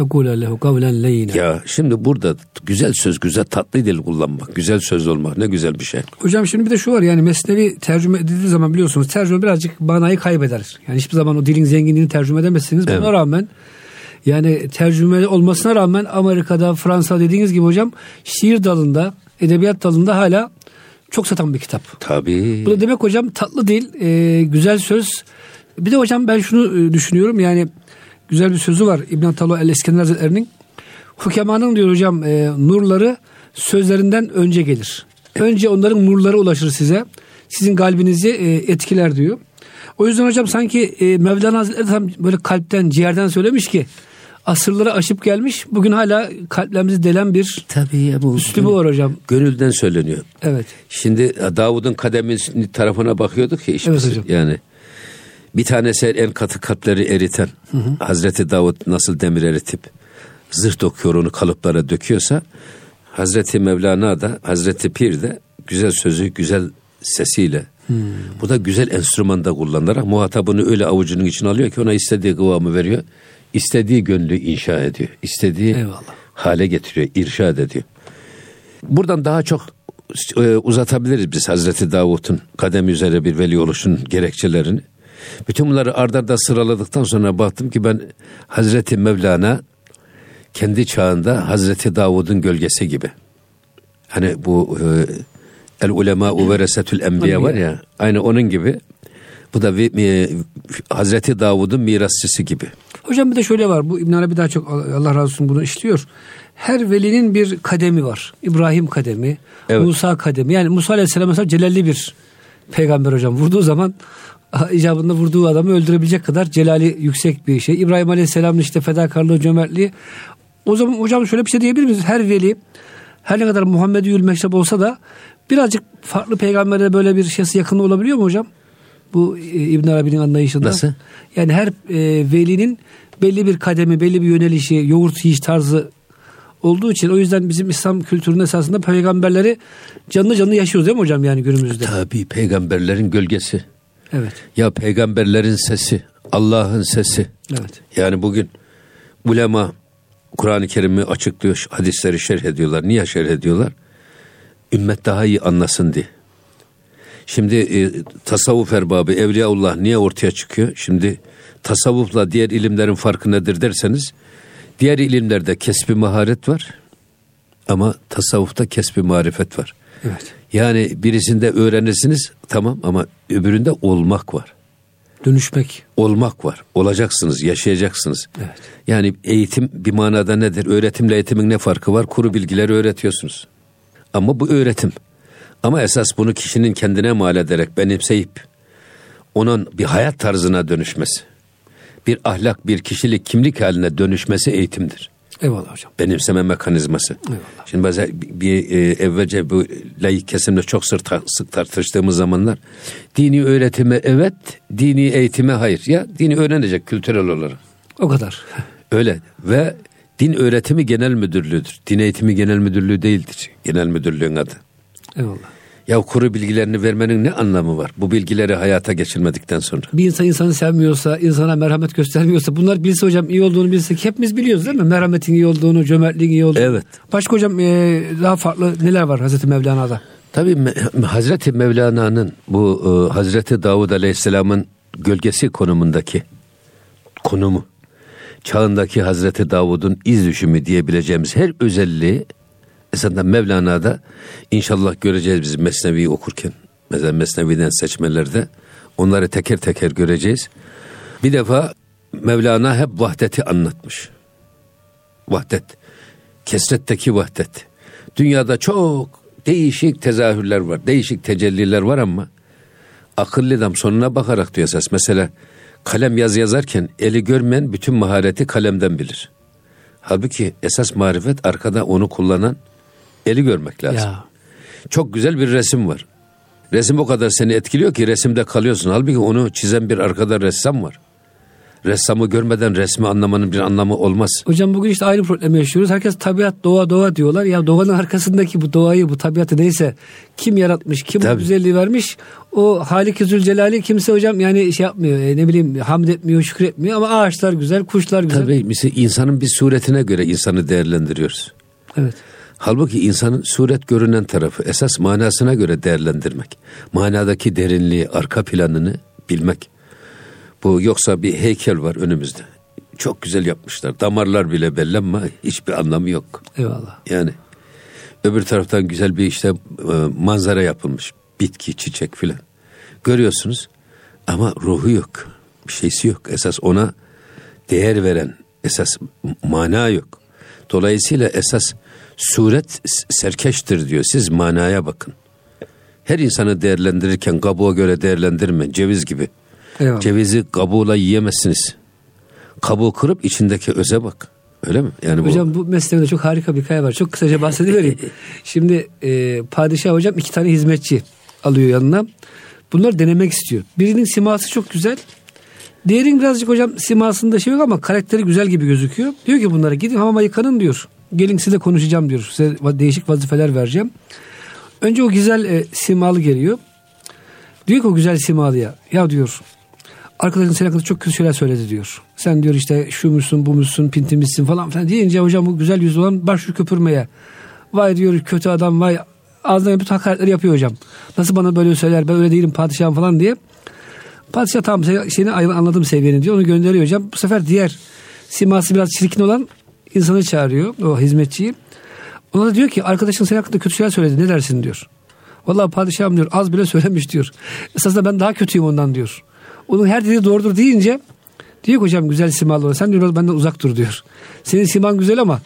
Speaker 2: Ya şimdi burada güzel söz, güzel tatlı dil kullanmak, güzel söz olmak ne güzel bir şey.
Speaker 1: Hocam şimdi bir de şu var yani mesnevi tercüme edildiği zaman biliyorsunuz tercüme birazcık manayı kaybeder. Yani hiçbir zaman o dilin zenginliğini tercüme edemezsiniz. Buna
Speaker 2: Evet.
Speaker 1: rağmen yani tercüme olmasına rağmen Amerika'da, Fransa dediğiniz gibi hocam şiir dalında, edebiyat dalında hala çok satan bir kitap.
Speaker 2: Tabii.
Speaker 1: Bu da demek hocam tatlı dil, e, güzel söz. Bir de hocam ben şunu e, düşünüyorum yani güzel bir sözü var İbn Atalo El İskender Hazretleri'nin. Hukemanın diyor hocam e, nurları sözlerinden önce gelir. Önce onların nurları ulaşır size. Sizin kalbinizi e, etkiler diyor. O yüzden hocam sanki e, Mevlana Hazretleri tam böyle kalpten, ciğerden söylemiş ki asırları aşıp gelmiş. Bugün hala kalplerimizi delen bir
Speaker 2: Tabii ya bu.
Speaker 1: üslubu var hocam.
Speaker 2: Gönülden söyleniyor.
Speaker 1: Evet.
Speaker 2: Şimdi e, Davud'un kademinin tarafına bakıyorduk ya işte
Speaker 1: Evet hocam.
Speaker 2: yani bir tanesi en katı kalpleri eriten Hazreti Davud nasıl demir eritip zırh dokuyor onu kalıplara döküyorsa Hazreti Mevlana da Hazreti Pir de güzel sözü güzel sesiyle bu da güzel enstrümanda kullanarak muhatabını öyle avucunun içine alıyor ki ona istediği kıvamı veriyor. İstediği gönlü inşa ediyor. istediği
Speaker 1: Eyvallah.
Speaker 2: hale getiriyor, irşad ediyor. Buradan daha çok e, uzatabiliriz biz Hazreti Davut'un kademi üzere bir veli oluşun gerekçelerini. Bütün bunları ardarda arda sıraladıktan sonra baktım ki ben Hazreti Mevlana kendi çağında Hazreti Davud'un gölgesi gibi. Hani bu e, el ulema uveresetül enbiya var ya aynı onun gibi. Bu da e, Hazreti Davud'un mirasçısı gibi.
Speaker 1: Hocam bir de şöyle var. Bu İbn Arabi daha çok Allah razı olsun bunu işliyor. Her velinin bir kademi var. İbrahim kademi,
Speaker 2: Evet.
Speaker 1: Musa kademi. Yani Musa Aleyhisselam mesela celalli bir peygamber hocam. Vurduğu zaman ah, icabında vurduğu adamı öldürebilecek kadar celali yüksek bir şey. İbrahim Aleyhisselam'ın işte fedakarlığı, cömertliği. O zaman hocam şöyle bir şey diyebilir miyiz? Her veli her ne kadar Muhammed'i meşrep olsa da birazcık farklı peygambere böyle bir şeysi yakın olabiliyor mu hocam? Bu e, İbn Arabi'nin anlayışında.
Speaker 2: Nasıl?
Speaker 1: Yani her e, velinin belli bir kademi, belli bir yönelişi, yoğurt yiyiş tarzı olduğu için o yüzden bizim İslam kültürünün esasında peygamberleri canlı canlı yaşıyoruz değil mi hocam yani günümüzde?
Speaker 2: Tabii peygamberlerin gölgesi.
Speaker 1: Evet.
Speaker 2: Ya peygamberlerin sesi, Allah'ın sesi.
Speaker 1: Evet.
Speaker 2: Yani bugün ulema Kur'an-ı Kerim'i açıklıyor, hadisleri şerh ediyorlar. Niye şerh ediyorlar? Ümmet daha iyi anlasın diye. Şimdi e, tasavvuf erbabı, evliyaullah niye ortaya çıkıyor? Şimdi tasavvufla diğer ilimlerin farkı nedir derseniz, diğer ilimlerde kesbi maharet var ama tasavvufta kesbi marifet var.
Speaker 1: Evet.
Speaker 2: Yani birisinde öğrenirsiniz tamam ama öbüründe olmak var.
Speaker 1: Dönüşmek.
Speaker 2: Olmak var. Olacaksınız, yaşayacaksınız.
Speaker 1: Evet.
Speaker 2: Yani eğitim bir manada nedir? Öğretimle eğitimin ne farkı var? Kuru bilgileri öğretiyorsunuz. Ama bu öğretim. Ama esas bunu kişinin kendine mal ederek benimseyip onun bir hayat tarzına dönüşmesi, bir ahlak, bir kişilik, kimlik haline dönüşmesi eğitimdir
Speaker 1: Eyvallah hocam.
Speaker 2: benimseme mekanizması.
Speaker 1: Eyvallah.
Speaker 2: Şimdi bazen bir, e, evvelce bu layık kesimle çok sık, sık tartıştığımız zamanlar dini öğretime evet, dini eğitime hayır. Ya dini öğrenecek kültürel olarak.
Speaker 1: O kadar.
Speaker 2: Öyle ve din öğretimi genel müdürlüğüdür. Din eğitimi genel müdürlüğü değildir. Genel müdürlüğün adı.
Speaker 1: Eyvallah.
Speaker 2: Ya kuru bilgilerini vermenin ne anlamı var? Bu bilgileri hayata geçirmedikten sonra.
Speaker 1: Bir insan insanı sevmiyorsa, insana merhamet göstermiyorsa bunlar bilse hocam iyi olduğunu bilsek hepimiz biliyoruz değil mi? Merhametin iyi olduğunu, cömertliğin iyi olduğunu.
Speaker 2: Evet.
Speaker 1: Başka hocam e, daha farklı neler var Hazreti Mevlana'da?
Speaker 2: Tabii Hazreti Mevlana'nın bu e, Hazreti Davud Aleyhisselam'ın gölgesi konumundaki konumu, çağındaki Hazreti Davud'un iz düşümü diyebileceğimiz her özelliği esasında Mevlana'da inşallah göreceğiz biz Mesnevi'yi okurken. Mesela Mesnevi'den seçmelerde onları teker teker göreceğiz. Bir defa Mevlana hep vahdeti anlatmış. Vahdet. Kesretteki vahdet. Dünyada çok değişik tezahürler var. Değişik tecelliler var ama akıllı adam sonuna bakarak diyor esas. Mesela kalem yazı yazarken eli görmeyen bütün mahareti kalemden bilir. Halbuki esas marifet arkada onu kullanan eli görmek lazım.
Speaker 1: Ya.
Speaker 2: Çok güzel bir resim var. Resim o kadar seni etkiliyor ki resimde kalıyorsun. Halbuki onu çizen bir arkada ressam var. Ressamı görmeden resmi anlamanın bir anlamı olmaz.
Speaker 1: Hocam bugün işte aynı problemi yaşıyoruz. Herkes tabiat, doğa, doğa diyorlar. Ya doğanın arkasındaki bu doğayı, bu tabiatı neyse kim yaratmış, kim bu
Speaker 2: Tabii.
Speaker 1: güzelliği vermiş o Halik-i Zülcelal'i kimse hocam yani şey yapmıyor. e, ne bileyim hamd etmiyor, şükretmiyor ama ağaçlar güzel, kuşlar güzel.
Speaker 2: Tabii insanın bir suretine göre insanı değerlendiriyoruz.
Speaker 1: Evet.
Speaker 2: Halbuki insanın suret görünen tarafı esas manasına göre değerlendirmek. Manadaki derinliği, arka planını bilmek. Bu yoksa bir heykel var önümüzde. Çok güzel yapmışlar. Damarlar bile belli ama hiçbir anlamı yok.
Speaker 1: Eyvallah.
Speaker 2: Yani öbür taraftan güzel bir işte e, manzara yapılmış. Bitki, çiçek filan. Görüyorsunuz ama ruhu yok. Bir şeysi yok. Esas ona değer veren esas mana yok. Dolayısıyla esas suret serkeştir diyor. Siz manaya bakın. Her insanı değerlendirirken kabuğa göre değerlendirme. Ceviz gibi.
Speaker 1: Eyvallah.
Speaker 2: Cevizi kabuğuyla yiyemezsiniz. Kabuğu kırıp içindeki öze bak. Öyle mi? Yani bu
Speaker 1: Hocam bu meslekte çok harika bir hikaye var. Çok kısaca bahsedivereyim. Şimdi e, padişah hocam iki tane hizmetçi alıyor yanına. Bunlar denemek istiyor. Birinin siması çok güzel. Diğerinin birazcık hocam simasında şey yok ama karakteri güzel gibi gözüküyor. Diyor ki bunlara gidin hamama yıkanın diyor. Gelin sizinle konuşacağım diyor. Size değişik vazifeler vereceğim. Önce o güzel e, simalı geliyor. Diyor ki o güzel simalıya. Ya diyor arkadaşın senin hakkında çok kötü şeyler söyledi diyor. Sen diyor işte şu musun bu musun pintimizsin falan filan deyince hocam bu güzel yüzlü olan başlıyor köpürmeye. Vay diyor kötü adam vay ağzından bütün hakaretleri yapıyor hocam. Nasıl bana böyle söyler ben öyle değilim padişahım falan diye. Padişah sen- seni anladım seviyeni diyor onu gönderiyor hocam. Bu sefer diğer siması biraz çirkin olan insanı çağırıyor o hizmetçiyi. Ona da diyor ki arkadaşın senin hakkında kötü şeyler söyledi ne dersin diyor. Vallahi padişahım diyor az bile söylemiş diyor. Esasında ben daha kötüyüm ondan diyor. Onun her dediği doğrudur deyince diyor ki hocam güzel simalı olan sen diyor biraz benden uzak dur diyor. Senin siman güzel ama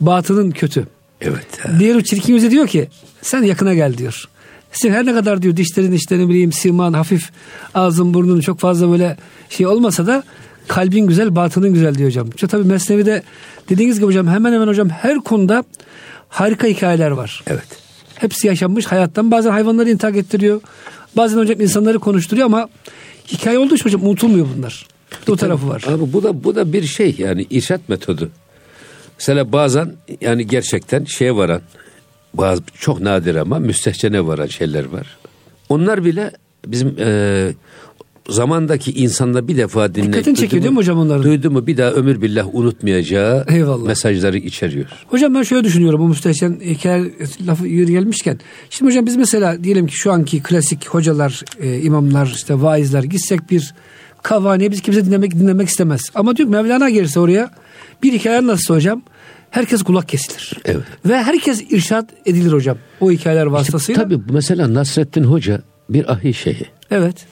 Speaker 1: batının kötü.
Speaker 2: evet. ha.
Speaker 1: Diğer o çirkin yüze diyor ki sen yakına gel diyor. Sen her ne kadar diyor dişlerin işte ne bileyim siman hafif ağzın burnun çok fazla böyle şey olmasa da kalbin güzel batının güzel diyor hocam. İşte tabii Mesnevi'de dediğiniz gibi hocam hemen hemen hocam her konuda harika hikayeler var.
Speaker 2: Evet.
Speaker 1: Hepsi yaşanmış hayattan. Bazen hayvanları intak ettiriyor. Bazen hocam insanları konuşturuyor ama hikaye olduğu için hocam unutulmuyor bunlar. Bir de o tarafı var.
Speaker 2: Abi bu da bu da bir şey yani irşat metodu. Mesela bazen yani gerçekten şeye varan bazı çok nadir ama müstehcene varan şeyler var. Onlar bile bizim e, zamandaki insanda bir defa dinleyip
Speaker 1: Dikkatini çekiyor değil mi
Speaker 2: mu-
Speaker 1: hocam onların?
Speaker 2: Duydu mu bir daha ömür billah unutmayacağı
Speaker 1: Eyvallah.
Speaker 2: mesajları içeriyor.
Speaker 1: Hocam ben şöyle düşünüyorum bu müstehcen hikaye lafı yeri gelmişken. Şimdi hocam biz mesela diyelim ki şu anki klasik hocalar, e, imamlar, işte vaizler gitsek bir kavaniye biz kimse dinlemek dinlemek istemez. Ama diyor Mevlana gelirse oraya bir hikaye nasıl hocam? Herkes kulak kesilir.
Speaker 2: Evet.
Speaker 1: Ve herkes irşat edilir hocam. O hikayeler vasıtasıyla.
Speaker 2: Tabii mesela Nasrettin Hoca bir ahi şeyhi.
Speaker 1: Evet.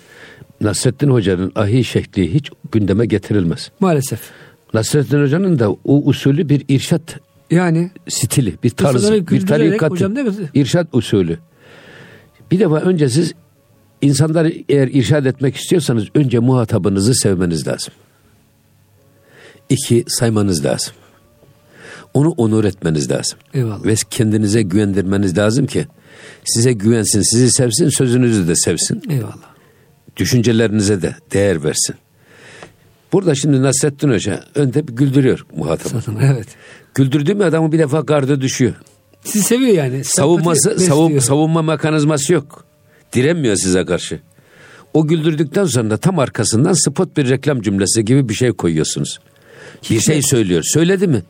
Speaker 2: Nasrettin Hoca'nın ahi şekli hiç gündeme getirilmez.
Speaker 1: Maalesef.
Speaker 2: Nasrettin Hoca'nın da o usulü bir irşat
Speaker 1: Yani
Speaker 2: stili, bir tarzı, bir tarikatı,
Speaker 1: hocam değil mi?
Speaker 2: irşat usulü. Bir defa önce siz insanları eğer irşad etmek istiyorsanız önce muhatabınızı sevmeniz lazım. İki, saymanız lazım. Onu onur etmeniz lazım.
Speaker 1: Eyvallah.
Speaker 2: Ve kendinize güvendirmeniz lazım ki size güvensin, sizi sevsin, sözünüzü de sevsin.
Speaker 1: eyvallah.
Speaker 2: Düşüncelerinize de değer versin. Burada şimdi Nasrettin Hoca önde bir güldürüyor muhatabı.
Speaker 1: evet.
Speaker 2: Güldürdüğü mü adamı bir defa gardı düşüyor.
Speaker 1: Sizi seviyor yani.
Speaker 2: Savunması, savun, savunma mekanizması yok. Direnmiyor size karşı. O güldürdükten sonra da tam arkasından spot bir reklam cümlesi gibi bir şey koyuyorsunuz. Bir şey söylüyor. Söyledi mi?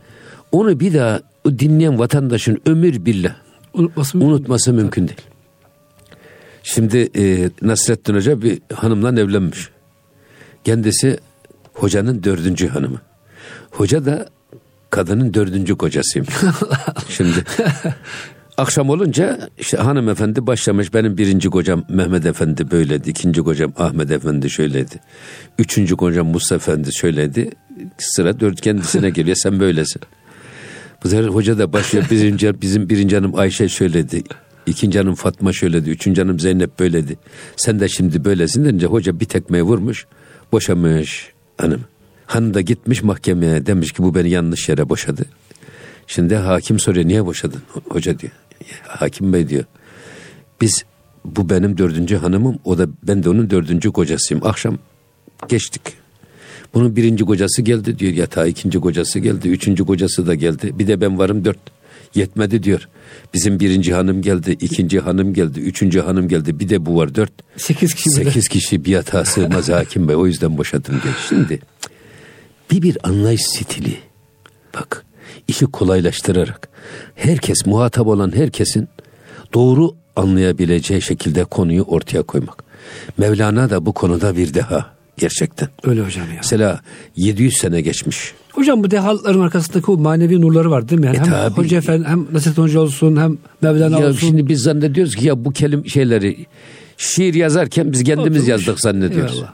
Speaker 2: Onu bir daha dinleyen vatandaşın ömür billah
Speaker 1: Unutması
Speaker 2: unutması mümkün değil. Şimdi e, Nasrettin Hoca bir hanımla evlenmiş. Kendisi hocanın dördüncü hanımı. Hoca da kadının dördüncü kocasıymış. Şimdi akşam olunca işte hanımefendi başlamış benim birinci kocam Mehmet Efendi böyleydi. ikinci kocam Ahmet Efendi şöyleydi. Üçüncü kocam Mustafa Efendi şöyleydi. Sıra dört kendisine geliyor sen böylesin. Bu sefer hoca da başlıyor birinci, bizim birinci hanım Ayşe şöyledi. ikinci hanım Fatma şöyledi. Üçüncü hanım Zeynep böyledi. Sen de şimdi böylesin deyince hoca bir tekmeyi vurmuş. Boşamış hanım. Hanım da gitmiş mahkemeye demiş ki bu beni yanlış yere boşadı. Şimdi hakim soruyor niye boşadın? Hoca diyor. Hakim bey diyor. Biz bu benim dördüncü hanımım o da ben de onun dördüncü kocasıyım. Akşam geçtik. Bunun birinci kocası geldi diyor yatağa ikinci kocası geldi. Üçüncü kocası da geldi. Bir de ben varım dört. Yetmedi diyor. Bizim birinci hanım geldi, ikinci hanım geldi, üçüncü hanım geldi. Bir de bu var dört.
Speaker 1: Sekiz kişi.
Speaker 2: Sekiz kişi bir yatağa sığmaz hakim bey. O yüzden boşadım diyor. Şimdi bir bir anlayış stili. Bak işi kolaylaştırarak herkes muhatap olan herkesin doğru anlayabileceği şekilde konuyu ortaya koymak. Mevlana da bu konuda bir deha gerçekten.
Speaker 1: Öyle hocam ya.
Speaker 2: Mesela 700 sene geçmiş.
Speaker 1: Hocam bu dehaların arkasındaki o manevi nurları var değil mi? Yani
Speaker 2: E
Speaker 1: hem
Speaker 2: tabii.
Speaker 1: Hoca Efendi hem Nasrettin Hoca olsun hem Mevlana
Speaker 2: Ya
Speaker 1: olsun.
Speaker 2: şimdi biz zannediyoruz ki ya bu kelim şeyleri şiir yazarken biz kendimiz
Speaker 1: Oturmuş.
Speaker 2: yazdık zannediyoruz.
Speaker 1: Eyvallah.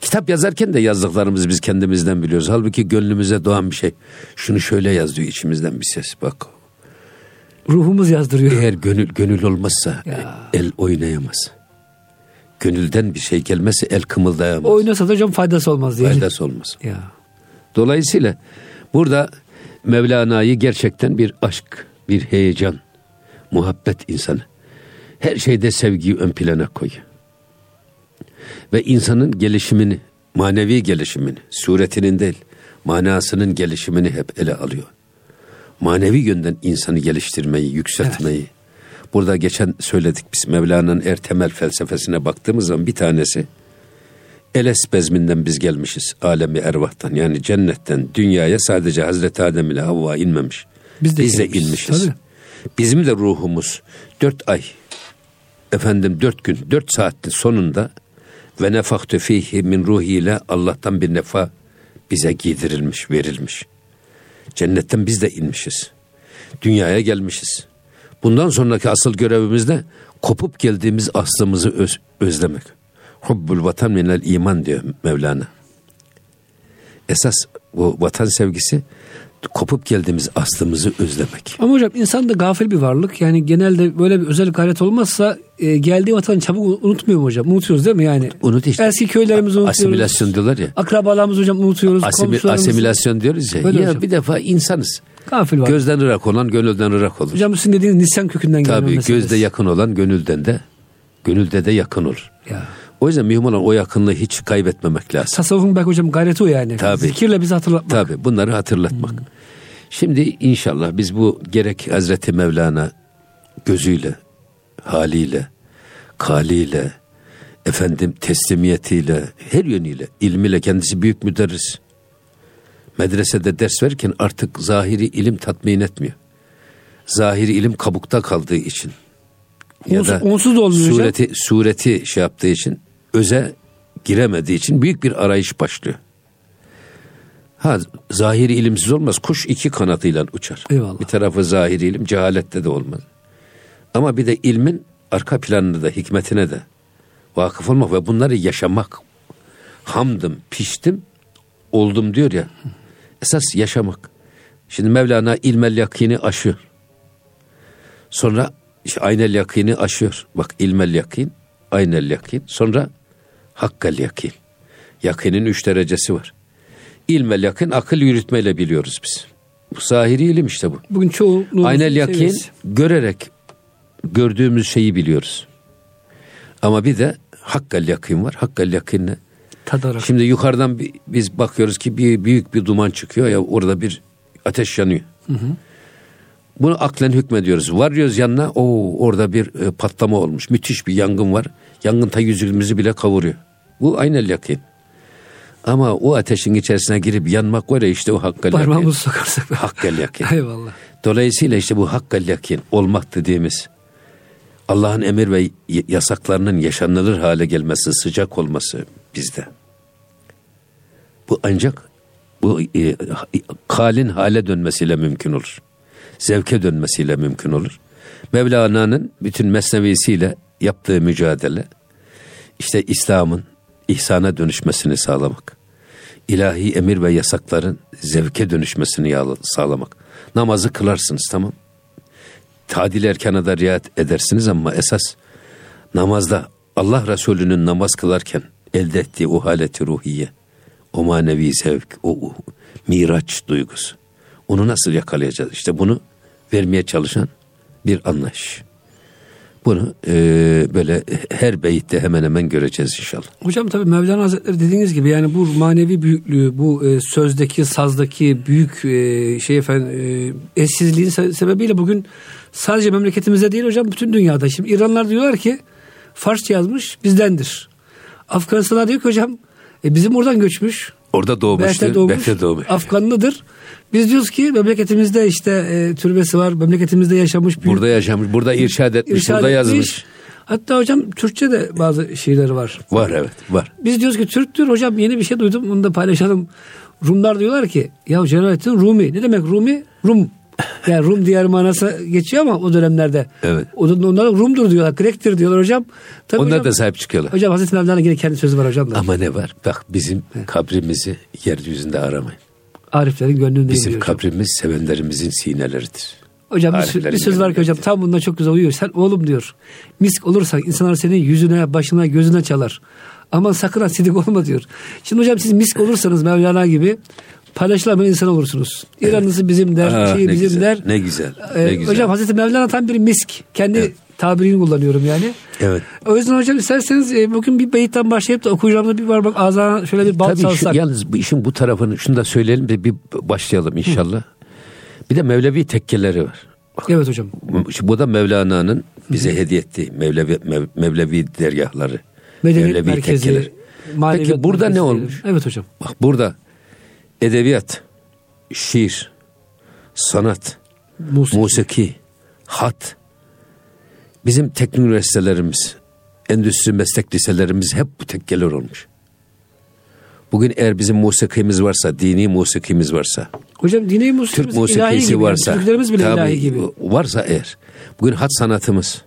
Speaker 2: Kitap yazarken de yazdıklarımızı biz kendimizden biliyoruz. Halbuki gönlümüze doğan bir şey. Şunu şöyle yaz diyor içimizden bir ses bak.
Speaker 1: Ruhumuz yazdırıyor.
Speaker 2: Eğer gönül gönül olmazsa
Speaker 1: Ya.
Speaker 2: el oynayamaz. Gönülden bir şey gelmezse el kımıldayamaz.
Speaker 1: Oynasa da hocam faydası olmaz diye.
Speaker 2: Faydası olmaz.
Speaker 1: Ya.
Speaker 2: Dolayısıyla burada Mevlana'yı gerçekten bir aşk, bir heyecan, muhabbet insanı. Her şeyde sevgiyi ön plana koyuyor. Ve insanın gelişimini, manevi gelişimini, suretinin değil, manasının gelişimini hep ele alıyor. Manevi yönden insanı geliştirmeyi, yükseltmeyi. Burada geçen söyledik biz Mevlana'nın er temel felsefesine baktığımız zaman bir tanesi Eles bezminden biz gelmişiz. Alemi ervahtan yani cennetten dünyaya sadece Hazreti Adem ile Havva inmemiş.
Speaker 1: Biz de
Speaker 2: biz de
Speaker 1: gelmişiz,
Speaker 2: inmişiz.
Speaker 1: tabii.
Speaker 2: Bizim de ruhumuz dört ay efendim dört gün dört saatin sonunda ve nefahtü fihi min ruhiyle Allah'tan bir nefa bize giydirilmiş, verilmiş. Cennetten biz de inmişiz. Dünyaya gelmişiz. Bundan sonraki asıl görevimiz de kopup geldiğimiz aslımızı öz- özlemek. Hubbul vatan minel iman diyor Mevlana. Esas bu vatan sevgisi kopup geldiğimiz aslımızı özlemek.
Speaker 1: Ama hocam insan da gafil bir varlık. Yani genelde böyle bir özel gayret olmazsa e, geldiği vatanı çabuk unutmuyor mu hocam? Unutuyoruz değil mi yani?
Speaker 2: Unut işte.
Speaker 1: Eski köylerimizi unutuyoruz.
Speaker 2: Asimilasyon diyorlar ya.
Speaker 1: Akrabalarımızı hocam unutuyoruz.
Speaker 2: Asimi-
Speaker 1: komşularımızı.
Speaker 2: asimilasyon diyoruz ya.
Speaker 1: Öyle
Speaker 2: ya
Speaker 1: hocam.
Speaker 2: bir defa insanız.
Speaker 1: Gafil var.
Speaker 2: Gözden ırak olan gönülden ırak olur.
Speaker 1: Hocam sizin dediğiniz nisyan kökünden geliyor.
Speaker 2: Tabii gözde yakın olan gönülden de gönülde de yakın olur.
Speaker 1: Ya.
Speaker 2: O yüzden mühim olan o yakınlığı hiç kaybetmemek lazım.
Speaker 1: Tasavvufun belki hocam gayreti o yani.
Speaker 2: Tabii.
Speaker 1: Zikirle bizi hatırlatmak.
Speaker 2: Tabii bunları hatırlatmak. Şimdi inşallah biz bu gerek Hazreti Mevlana gözüyle, haliyle, kaliyle, efendim teslimiyetiyle, her yönüyle, ilmiyle kendisi büyük müderris. Medresede ders verirken artık zahiri ilim tatmin etmiyor. Zahiri ilim kabukta kaldığı için.
Speaker 1: Onsuz- onsuz da olmuyor hocam.
Speaker 2: sureti, sureti şey yaptığı için, öze giremediği için büyük bir arayış başlıyor. Ha zahiri ilimsiz olmaz. Kuş iki kanatıyla uçar.
Speaker 1: Eyvallah.
Speaker 2: Bir tarafı zahiri ilim, cehalette de olmaz. Ama bir de ilmin arka planını da, hikmetine de vakıf olmak ve bunları yaşamak. Hamdım, piştim, oldum diyor ya. Esas yaşamak. Şimdi Mevlana ilmel yakini aşıyor. Sonra işte aynel yakini aşıyor. Bak ilmel yakin, aynel yakin. Sonra hakkal yakin. Yakinin üç derecesi var. İlmel yakin akıl yürütmeyle biliyoruz biz. Bu zahiri ilim işte bu.
Speaker 1: Bugün çoğunluğumuz
Speaker 2: Aynel yakin
Speaker 1: seviyesi.
Speaker 2: görerek gördüğümüz şeyi biliyoruz. Ama bir de hakkal yakin var. Hakkal yakinle
Speaker 1: Tadarak.
Speaker 2: Şimdi yukarıdan biz bakıyoruz ki bir büyük bir duman çıkıyor ya orada bir ateş yanıyor. Bunu aklen hükmediyoruz. Varıyoruz yanına o orada bir e, patlama olmuş. Müthiş bir yangın var. Yangın ta yüzümüzü bile kavuruyor. Bu aynel yakin. Ama o ateşin içerisine girip yanmak var ya işte o hakkal yakin.
Speaker 1: Parmağımızı sokarsak.
Speaker 2: Hakkal yakin.
Speaker 1: Eyvallah.
Speaker 2: Dolayısıyla işte bu hakkal yakin olmak dediğimiz Allah'ın emir ve yasaklarının yaşanılır hale gelmesi, sıcak olması bizde. Bu ancak bu e, kalin hale dönmesiyle mümkün olur. Zevke dönmesiyle mümkün olur. Mevlana'nın bütün mesnevisiyle yaptığı mücadele işte İslam'ın ihsana dönüşmesini sağlamak. İlahi emir ve yasakların zevke dönüşmesini sağlamak. Namazı kılarsınız tamam. Tadil erkana da riayet edersiniz ama esas namazda Allah Resulü'nün namaz kılarken elde ettiği o haleti ruhiye, o manevi zevk, o, o miraç duygusu. Onu nasıl yakalayacağız? İşte bunu vermeye çalışan bir anlayış. Bunu e, böyle her beyitte hemen hemen göreceğiz inşallah.
Speaker 1: Hocam tabii Mevlana Hazretleri dediğiniz gibi yani bu manevi büyüklüğü, bu e, sözdeki, sazdaki büyük e, şey efendim e, eşsizliğin se- sebebiyle bugün sadece memleketimizde değil hocam bütün dünyada. Şimdi İranlar diyorlar ki Farsça yazmış bizdendir. Afganistan'a diyor ki hocam e, bizim oradan göçmüş.
Speaker 2: Orada doğmuştur.
Speaker 1: Behte doğmuş.
Speaker 2: Behte doğmuş.
Speaker 1: Afganlıdır. Biz diyoruz ki memleketimizde işte e, türbesi var. Memleketimizde yaşamış. Büyük,
Speaker 2: Burada yaşamış, burada irşad etmiş,
Speaker 1: irşad
Speaker 2: burada
Speaker 1: etmiş.
Speaker 2: yazmış.
Speaker 1: Hatta hocam Türkçe de bazı şiirleri var.
Speaker 2: Var evet, var.
Speaker 1: Biz diyoruz ki Türktür hocam yeni bir şey duydum onu da paylaşalım. Rumlar diyorlar ki ya Celalettin Rumi ne demek Rumi? Rum. Yani Rum diğer manası geçiyor ama o dönemlerde.
Speaker 2: Evet.
Speaker 1: Onlar Rumdur diyorlar, Grektir diyorlar hocam. Tabii
Speaker 2: Onlar
Speaker 1: hocam,
Speaker 2: da sahip çıkıyorlar.
Speaker 1: Hocam Hazreti Mevlana yine kendi sözü var hocam da.
Speaker 2: Ama ne var? Bak bizim kabrimizi yeryüzünde aramayın.
Speaker 1: Ariflerin gönlündeyim
Speaker 2: Bizim
Speaker 1: diyor hocam.
Speaker 2: kabrimiz sevenlerimizin sineleridir.
Speaker 1: Hocam bir, bir söz var ki hocam tam bununla çok güzel uyuyor. Sen oğlum diyor. Misk olursan insanlar senin yüzüne, başına, gözüne çalar. Aman sakın ha sidik olma diyor. Şimdi hocam siz misk olursanız Mevlana gibi paylaşılamayan insan olursunuz. İranlısı bizim der,
Speaker 2: Aa,
Speaker 1: şeyi bizim
Speaker 2: güzel,
Speaker 1: der.
Speaker 2: Ne güzel.
Speaker 1: Ee,
Speaker 2: ne güzel.
Speaker 1: hocam Hazreti Mevlana tam bir misk. Kendi tabirini kullanıyorum yani.
Speaker 2: Evet.
Speaker 1: O yüzden hocam isterseniz e, bugün bir beyitten başlayıp da okuyacağımda bir var bak ağzına şöyle bir bal
Speaker 2: Tabii şu,
Speaker 1: salsak.
Speaker 2: yalnız bu işin bu tarafını şunu da söyleyelim de bir başlayalım inşallah. Bir de Mevlevi tekkeleri var.
Speaker 1: Evet hocam.
Speaker 2: Şu- Bu da Mevlana'nın bize hediye ettiği Mevlevi, Mev- Mevlevi dergahları.
Speaker 1: Medeniyet
Speaker 2: Mevlevi
Speaker 1: merkezi.
Speaker 2: tekkeleri. Peki burada
Speaker 1: merkezi
Speaker 2: ne olmuş?
Speaker 1: Evet hocam.
Speaker 2: Bak burada edebiyat, şiir, sanat,
Speaker 1: Musiki.
Speaker 2: musiki, hat, bizim teknik üniversitelerimiz, endüstri meslek liselerimiz hep bu tekkeler olmuş. Bugün eğer bizim musikimiz varsa, dini musikimiz varsa,
Speaker 1: Hocam dini musikimiz
Speaker 2: Türk musikisi
Speaker 1: gibi.
Speaker 2: varsa,
Speaker 1: Türklerimiz bile
Speaker 2: tabii,
Speaker 1: ilahi gibi.
Speaker 2: varsa eğer, bugün hat sanatımız,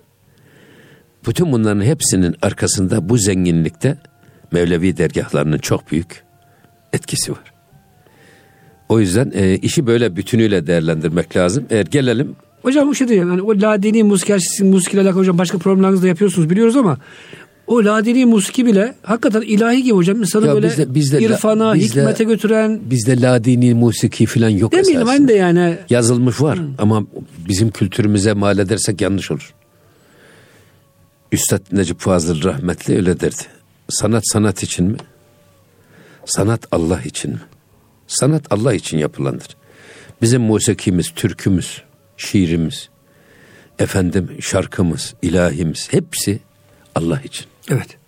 Speaker 2: bütün bunların hepsinin arkasında bu zenginlikte Mevlevi dergahlarının çok büyük etkisi var. O yüzden e, işi böyle bütünüyle değerlendirmek lazım. Eğer gelelim
Speaker 1: Hocam bu şey diyeyim. Yani o ladini musiki, gerçi sizin musikiyle alakalı hocam başka problemlerinizi de yapıyorsunuz biliyoruz ama o ladini musiki bile hakikaten ilahi gibi hocam. İnsanı
Speaker 2: Ya
Speaker 1: böyle
Speaker 2: bizde- bizde la-
Speaker 1: irfana,
Speaker 2: bizde-
Speaker 1: hikmete götüren
Speaker 2: bizde ladini musiki falan yok
Speaker 1: demeyelim
Speaker 2: esasında.
Speaker 1: hani de yani
Speaker 2: Yazılmış var ama bizim kültürümüze mal edersek yanlış olur. Üstad Necip Fazıl rahmetli öyle derdi. Sanat sanat için mi? Sanat Allah için mi? Sanat Allah için yapılandır. Bizim musikimiz, türkümüz, şiirimiz, efendim şarkımız, ilahimiz hepsi Allah için.
Speaker 1: evet.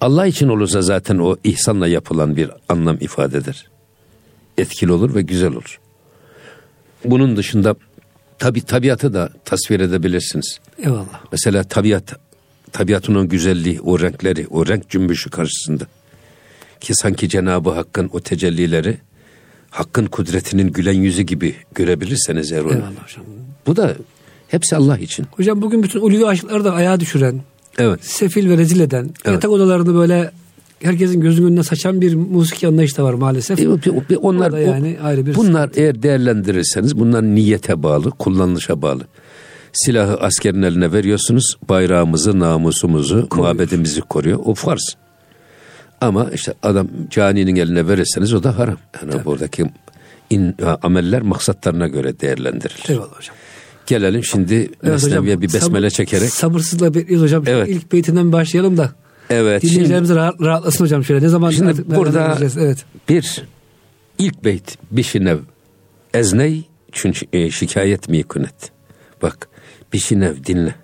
Speaker 2: Allah için olursa zaten o ihsanla yapılan bir anlam ifade eder. Etkili olur ve güzel olur. Bunun dışında tabi tabiatı da tasvir edebilirsiniz.
Speaker 1: Eyvallah.
Speaker 2: Mesela tabiat, tabiatın o güzelliği, o renkleri, o renk cümbüşü karşısında. Ki sanki Cenab-ı Hakk'ın o tecellileri Hakk'ın kudretinin gülen yüzü gibi görebilirseniz eğer onu.
Speaker 1: Eyvallah hocam.
Speaker 2: Bu da hepsi Allah için.
Speaker 1: Hocam bugün bütün ulvi aşkları da ayağa düşüren,
Speaker 2: Evet.
Speaker 1: sefil ve rezil eden,
Speaker 2: Evet.
Speaker 1: yatak odalarını böyle herkesin gözünün önüne saçan bir musiki anlayış da var maalesef.
Speaker 2: E, o- onlar
Speaker 1: O yani ayrı bir
Speaker 2: bunlar eğer değerlendirirseniz bunlar niyete bağlı, kullanışa bağlı. Silahı askerin eline veriyorsunuz, bayrağımızı, namusumuzu, muhabbetimizi koruyor. O farz. Ama işte adam caninin eline verirseniz o da haram. Yani buradaki in, ameller maksatlarına göre değerlendirilir.
Speaker 1: Eyvallah hocam.
Speaker 2: Gelelim şimdi
Speaker 1: Evet
Speaker 2: Mesnevi'ye bir besmele
Speaker 1: sabır-
Speaker 2: çekerek.
Speaker 1: Sabırsızla bekliyoruz hocam.
Speaker 2: Evet.
Speaker 1: İlk beytinden başlayalım da.
Speaker 2: Evet. Şimdi
Speaker 1: Dinleyicilerimiz rahat, rahatlasın hocam şöyle. Ne zaman
Speaker 2: Şimdi
Speaker 1: artık
Speaker 2: burada-?
Speaker 1: Evet.
Speaker 2: bir ilk beyt bişinev ezney çünkü e, şikayet mi kunet. Bak bişinev dinle.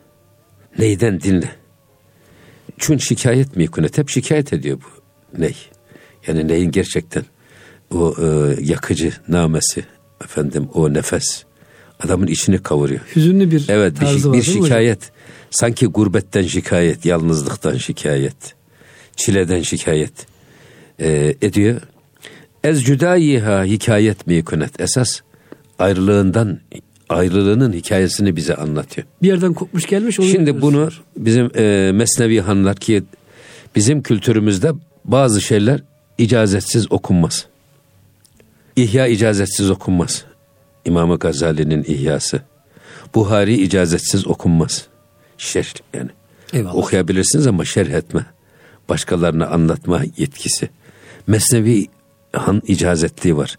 Speaker 2: Neyden dinle? Çün şikayet mi kunet? Hep şikayet ediyor bu ney. Yani neyin gerçekten o e, yakıcı namesi efendim o nefes adamın içini kavuruyor.
Speaker 1: Hüzünlü bir
Speaker 2: Evet bir,
Speaker 1: tarzı
Speaker 2: şi-
Speaker 1: var
Speaker 2: bir
Speaker 1: mi hocam?
Speaker 2: şikayet. Sanki gurbetten şikayet, yalnızlıktan şikayet, çileden şikayet e, ediyor. Ez cüdayiha hikayet mi kunet. Esas ayrılığından ayrılığının hikayesini bize anlatıyor.
Speaker 1: Bir yerden kopmuş gelmiş. onu
Speaker 2: Şimdi bunu bizim e, Mesnevi Hanlar ki bizim kültürümüzde bazı şeyler icazetsiz okunmaz. İhya icazetsiz okunmaz. İmam-ı Gazali'nin İhyası. Buhari icazetsiz okunmaz. Şerh yani.
Speaker 1: Eyvallah.
Speaker 2: Okuyabilirsiniz ama şerh etme. Başkalarına anlatma yetkisi. Mesnevi Han icazetliği var.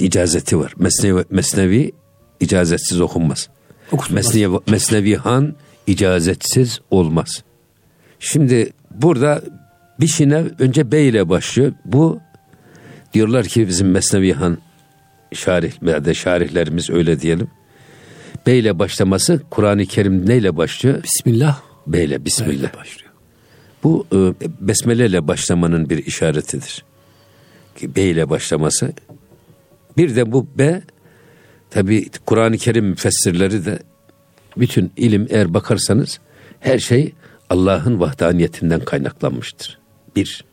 Speaker 2: İcazeti var. Mesnevi, Mesnevi icazetsiz okunmaz. Mesnevi, Mesnevi Han icazetsiz olmaz. Şimdi burada bir şinev önce B ile başlıyor. Bu diyorlar ki bizim Mesnevi Han şarih veya da şarihlerimiz öyle diyelim. B ile başlaması Kur'an-ı Kerim neyle başlıyor?
Speaker 1: Bismillah.
Speaker 2: B ile Bismillah.
Speaker 1: Böyle başlıyor.
Speaker 2: Bu e, besmele ile başlamanın bir işaretidir. Ki B ile başlaması. Bir de bu B tabi Kur'an-ı Kerim müfessirleri de bütün ilim eğer bakarsanız her şey Allah'ın vahdaniyetinden kaynaklanmıştır. Bir.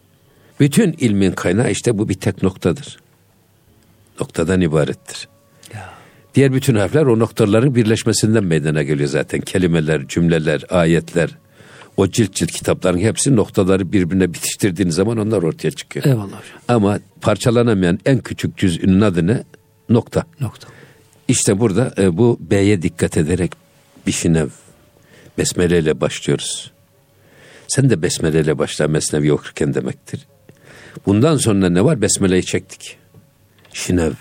Speaker 2: Bütün ilmin kaynağı işte bu bir tek noktadır. Noktadan ibarettir.
Speaker 1: Ya.
Speaker 2: Diğer bütün harfler o noktaların birleşmesinden meydana geliyor zaten. Kelimeler, cümleler, ayetler. O cilt cilt kitapların hepsi noktaları birbirine bitiştirdiğiniz zaman onlar ortaya çıkıyor.
Speaker 1: Eyvallah hocam.
Speaker 2: Ama parçalanamayan en küçük cüz'ünün adı ne? Nokta.
Speaker 1: Nokta.
Speaker 2: İşte burada e, bu B'ye dikkat ederek bir şinev besmele ile başlıyoruz. Sen de besmele ile başla mesnevi okurken demektir. Bundan sonra ne var? Besmele'yi çektik. Şinev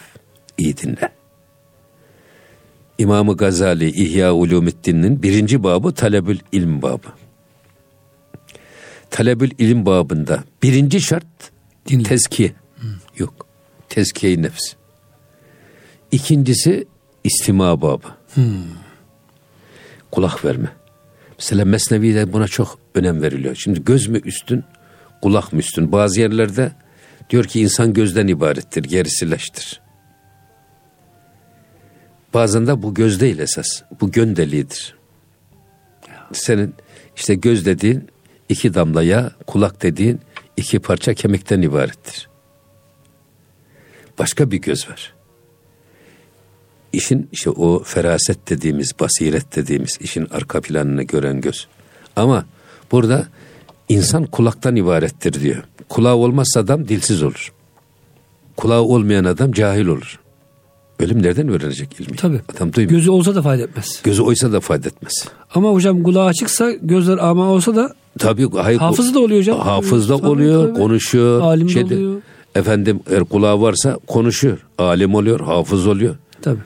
Speaker 2: iyi dinle. İmam-ı Gazali İhya Ulumiddin'in birinci babı talebül ilm babı. Talebül ilim babında birinci şart
Speaker 1: Dinle.
Speaker 2: tezkiye. Yok. Tezkiye-i nefs. İkincisi istima babı. Kulak verme. Mesela Mesnevi'de buna çok önem veriliyor. Şimdi göz mü üstün, kulak mı üstün? Bazı yerlerde diyor ki insan gözden ibarettir, gerisi leştir. Bazen de bu göz değil esas. Bu gön deliğidir. Senin işte göz dediğin iki damla yağ, kulak dediğin iki parça kemikten ibarettir. Başka bir göz var. İşin işte o feraset dediğimiz, basiret dediğimiz işin arka planını gören göz. Ama burada insan kulaktan ibarettir diyor. Kulağı olmazsa adam dilsiz olur. Kulağı olmayan adam cahil olur. Ölüm nereden öğrenecek ilmi?
Speaker 1: Tabii.
Speaker 2: Adam duymuyor.
Speaker 1: Gözü olsa da fayda etmez.
Speaker 2: Gözü oysa da fayda etmez.
Speaker 1: Ama hocam kulağı açıksa gözler ama olsa da
Speaker 2: Tabii hayır,
Speaker 1: Hafız da oluyor hocam.
Speaker 2: Hafız da oluyor,
Speaker 1: tabii.
Speaker 2: konuşuyor.
Speaker 1: Alim de
Speaker 2: şeyde-
Speaker 1: oluyor.
Speaker 2: Efendim eğer kulağı varsa konuşuyor. Alim oluyor, hafız oluyor.
Speaker 1: tabii.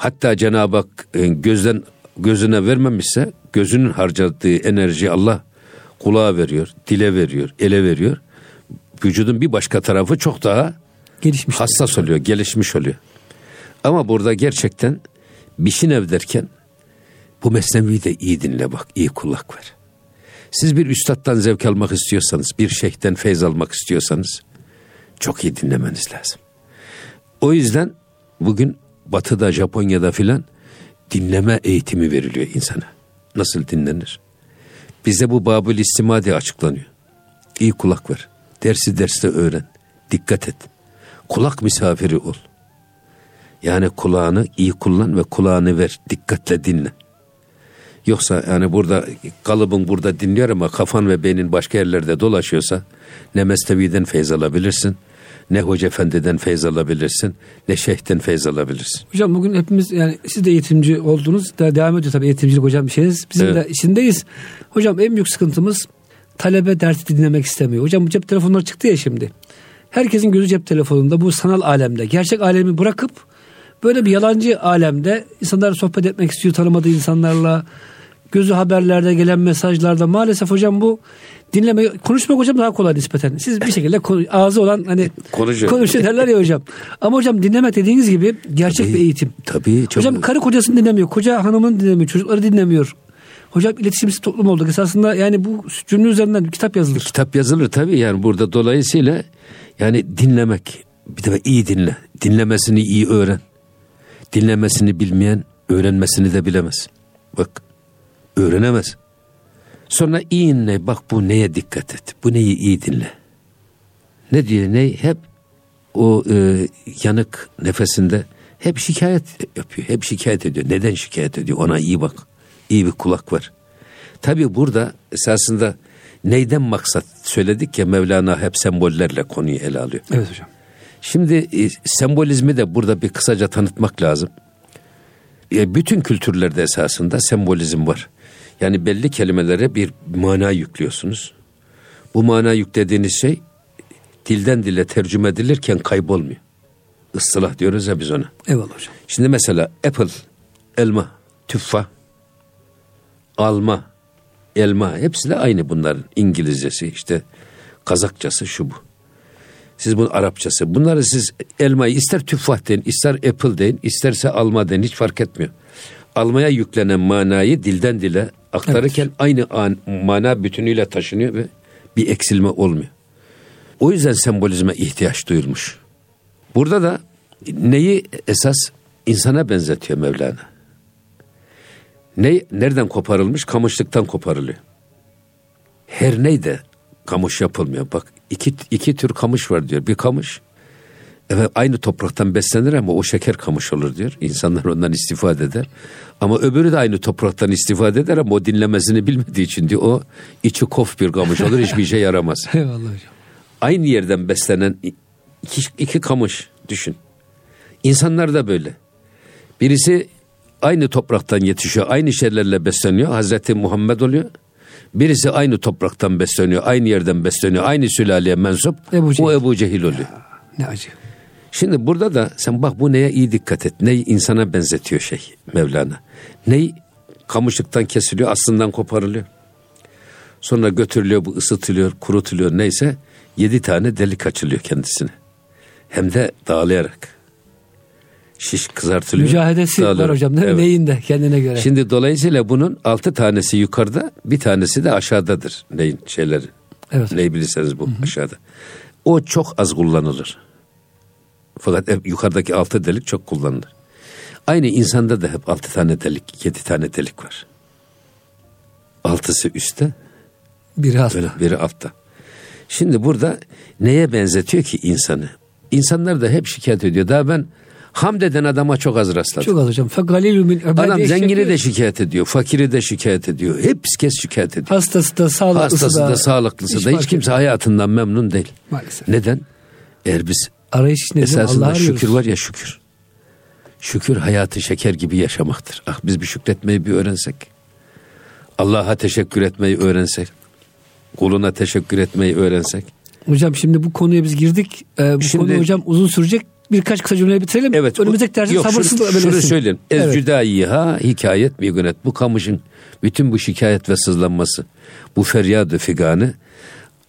Speaker 2: Hatta Cenab-ı Hak e, gözden gözüne vermemişse gözünün harcadığı enerji Allah kulağa veriyor, dile veriyor, ele veriyor. Vücudun bir başka tarafı çok daha
Speaker 1: Gelişmiş.
Speaker 2: hassas oluyor, gelişmiş oluyor. Ama burada gerçekten bir şinev derken bu mesnevi de iyi dinle bak, iyi kulak ver. Siz bir üstattan zevk almak istiyorsanız, bir şeyhten feyz almak istiyorsanız çok iyi dinlemeniz lazım. O yüzden bugün batıda, Japonya'da filan dinleme eğitimi veriliyor insana. Nasıl dinlenir? Bize bu Babül İstima diye açıklanıyor. İyi kulak ver. Dersi derste öğren. Dikkat et. Kulak misafiri ol. Yani kulağını iyi kullan ve kulağını ver. Dikkatle dinle. Yoksa yani burada kalıbın burada dinliyor ama kafan ve beynin başka yerlerde dolaşıyorsa ne Mesnevi'den feyz alabilirsin, ne Hoca Efendi'den feyz alabilirsin, ne Şeyh'ten feyz alabilirsin.
Speaker 1: Hocam bugün hepimiz yani siz de eğitimci oldunuz. Daha devam ediyor tabii eğitimcilik hocam bir şeyiniz. Bizim
Speaker 2: Evet.
Speaker 1: de içindeyiz. Hocam en büyük sıkıntımız talebe dersi dinlemek istemiyor. Hocam bu cep telefonları çıktı ya şimdi. Herkesin gözü cep telefonunda bu sanal alemde. Gerçek alemi bırakıp böyle bir yalancı alemde insanlar sohbet etmek istiyor tanımadığı insanlarla. Gözü haberlerde gelen mesajlarda maalesef hocam bu dinleme konuşmak hocam daha kolay nispeten. Siz bir şekilde konu- ağzı olan hani
Speaker 2: Konuşuyor.
Speaker 1: konuşuyor derler ya hocam. Ama hocam dinlemek dediğiniz gibi gerçek bir eğitim.
Speaker 2: Tabii. Çok,
Speaker 1: Hocam karı kocasını dinlemiyor, koca hanımını dinlemiyor, çocukları dinlemiyor. Hocam iletişimsiz toplum olduk. Esasında yani bu cümle üzerinden bir kitap yazılır.
Speaker 2: kitap yazılır tabii yani burada dolayısıyla yani dinlemek bir de iyi dinle. Dinlemesini iyi öğren. Dinlemesini bilmeyen öğrenmesini de bilemez. Bak öğrenemez. Sonra iyi dinle bak bu neye dikkat et. Bu neyi iyi dinle. Ne diyor ne hep o e, yanık nefesinde hep şikayet yapıyor. Hep şikayet ediyor. Neden şikayet ediyor? Ona iyi bak. İyi bir kulak var. Tabi burada esasında neyden maksat söyledik ya Mevlana hep sembollerle konuyu ele alıyor.
Speaker 1: Evet hocam.
Speaker 2: Şimdi e, sembolizmi de burada bir kısaca tanıtmak lazım. E, bütün kültürlerde esasında sembolizm var. Yani belli kelimelere bir mana yüklüyorsunuz. Bu mana yüklediğiniz şey dilden dile tercüme edilirken kaybolmuyor. Islah diyoruz ya biz ona.
Speaker 1: Eyvallah hocam.
Speaker 2: Şimdi mesela apple, elma, tüffah alma, elma hepsi de aynı bunların. İngilizcesi işte Kazakçası şu bu. Siz bunu Arapçası. Bunları siz elmayı ister tüffah deyin, ister apple deyin, isterse alma deyin hiç fark etmiyor. Almaya yüklenen manayı dilden dile aktarırken evet. aynı an, mana bütünüyle taşınıyor ve bir eksilme olmuyor. O yüzden sembolizme ihtiyaç duyulmuş. Burada da neyi esas insana benzetiyor Mevlana. Ne nereden koparılmış? Kamışlıktan koparılıyor. Her neyde kamış yapılmıyor. Bak iki, iki tür kamış var diyor. Bir kamış evet, aynı topraktan beslenir ama o şeker kamış olur diyor. İnsanlar ondan istifade eder. Ama öbürü de aynı topraktan istifade eder ama o dinlemesini bilmediği için diyor o içi kof bir kamış olur hiçbir işe yaramaz.
Speaker 1: Eyvallah hocam.
Speaker 2: Aynı yerden beslenen iki, iki kamış düşün. İnsanlar da böyle. Birisi aynı topraktan yetişiyor, aynı şeylerle besleniyor. Hazreti Muhammed oluyor. Birisi aynı topraktan besleniyor, aynı yerden besleniyor, aynı sülaleye mensup. Ebu o Ebu Cehil oluyor. Ya,
Speaker 1: ne acı.
Speaker 2: Şimdi burada da sen bak bu neye iyi dikkat et. Neyi insana benzetiyor şey Mevlana. Ney kamışlıktan kesiliyor, aslından koparılıyor. Sonra götürülüyor, bu ısıtılıyor, kurutuluyor neyse. Yedi tane delik açılıyor kendisine. Hem de dağlayarak şiş kızartılıyor.
Speaker 1: Mücadelesi dağılıyor. var hocam değil mi? Evet. Neyinde kendine göre.
Speaker 2: Şimdi dolayısıyla bunun altı tanesi yukarıda bir tanesi de aşağıdadır. Neyin şeyleri. Evet. Neyi bilirseniz bu Hı-hı. aşağıda. O çok az kullanılır. Fakat yukarıdaki altı delik çok kullanılır. Aynı insanda da hep altı tane delik, yedi tane delik var. Altısı üstte.
Speaker 1: Biri altta.
Speaker 2: Böyle, biri altta. Şimdi burada neye benzetiyor ki insanı? İnsanlar da hep şikayet ediyor. Daha ben Hamd eden adama çok az rastladım.
Speaker 1: Çok az hocam. Fegalilü min
Speaker 2: Adam zengini de şikayet ediyor. Fakiri de şikayet ediyor. Hepsi kes şikayet ediyor.
Speaker 1: Hastası da sağlıklısı
Speaker 2: Hastası da, da sağlıklısı hiç da hiç kimse hayatından memnun değil.
Speaker 1: Maalesef.
Speaker 2: Neden? Eğer biz
Speaker 1: Arayış ne
Speaker 2: esasında Allah şükür var ya şükür. Şükür hayatı şeker gibi yaşamaktır. Ah biz bir şükretmeyi bir öğrensek. Allah'a teşekkür etmeyi öğrensek. Kuluna teşekkür etmeyi öğrensek.
Speaker 1: Hocam şimdi bu konuya biz girdik. Ee, bu şimdi, konu hocam uzun sürecek birkaç kısa cümle bitirelim. Evet. Önümüzdeki dersi yok, sabırsızlıkla
Speaker 2: şunu, şunu söyleyeyim. Evet. cüdayiha hikayet bir günet. Bu kamışın bütün bu şikayet ve sızlanması, bu feryadı figanı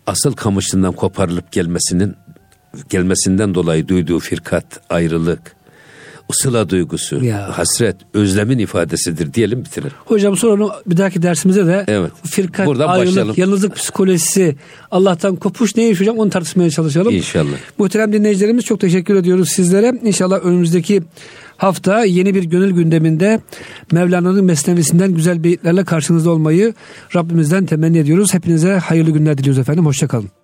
Speaker 2: asıl kamışından koparılıp gelmesinin gelmesinden dolayı duyduğu firkat, ayrılık, sıla duygusu, ya. hasret, özlemin ifadesidir diyelim bitirelim.
Speaker 1: Hocam sonra onu bir dahaki dersimize de evet. firkat, Buradan ayrılık, başlayalım. yalnızlık psikolojisi, Allah'tan kopuş neymiş hocam onu tartışmaya çalışalım.
Speaker 2: İnşallah.
Speaker 1: Muhterem dinleyicilerimiz çok teşekkür ediyoruz sizlere. İnşallah önümüzdeki hafta yeni bir gönül gündeminde Mevlana'nın mesnevisinden güzel beyitlerle karşınızda olmayı Rabbimizden temenni ediyoruz. Hepinize hayırlı günler diliyoruz efendim. Hoşçakalın.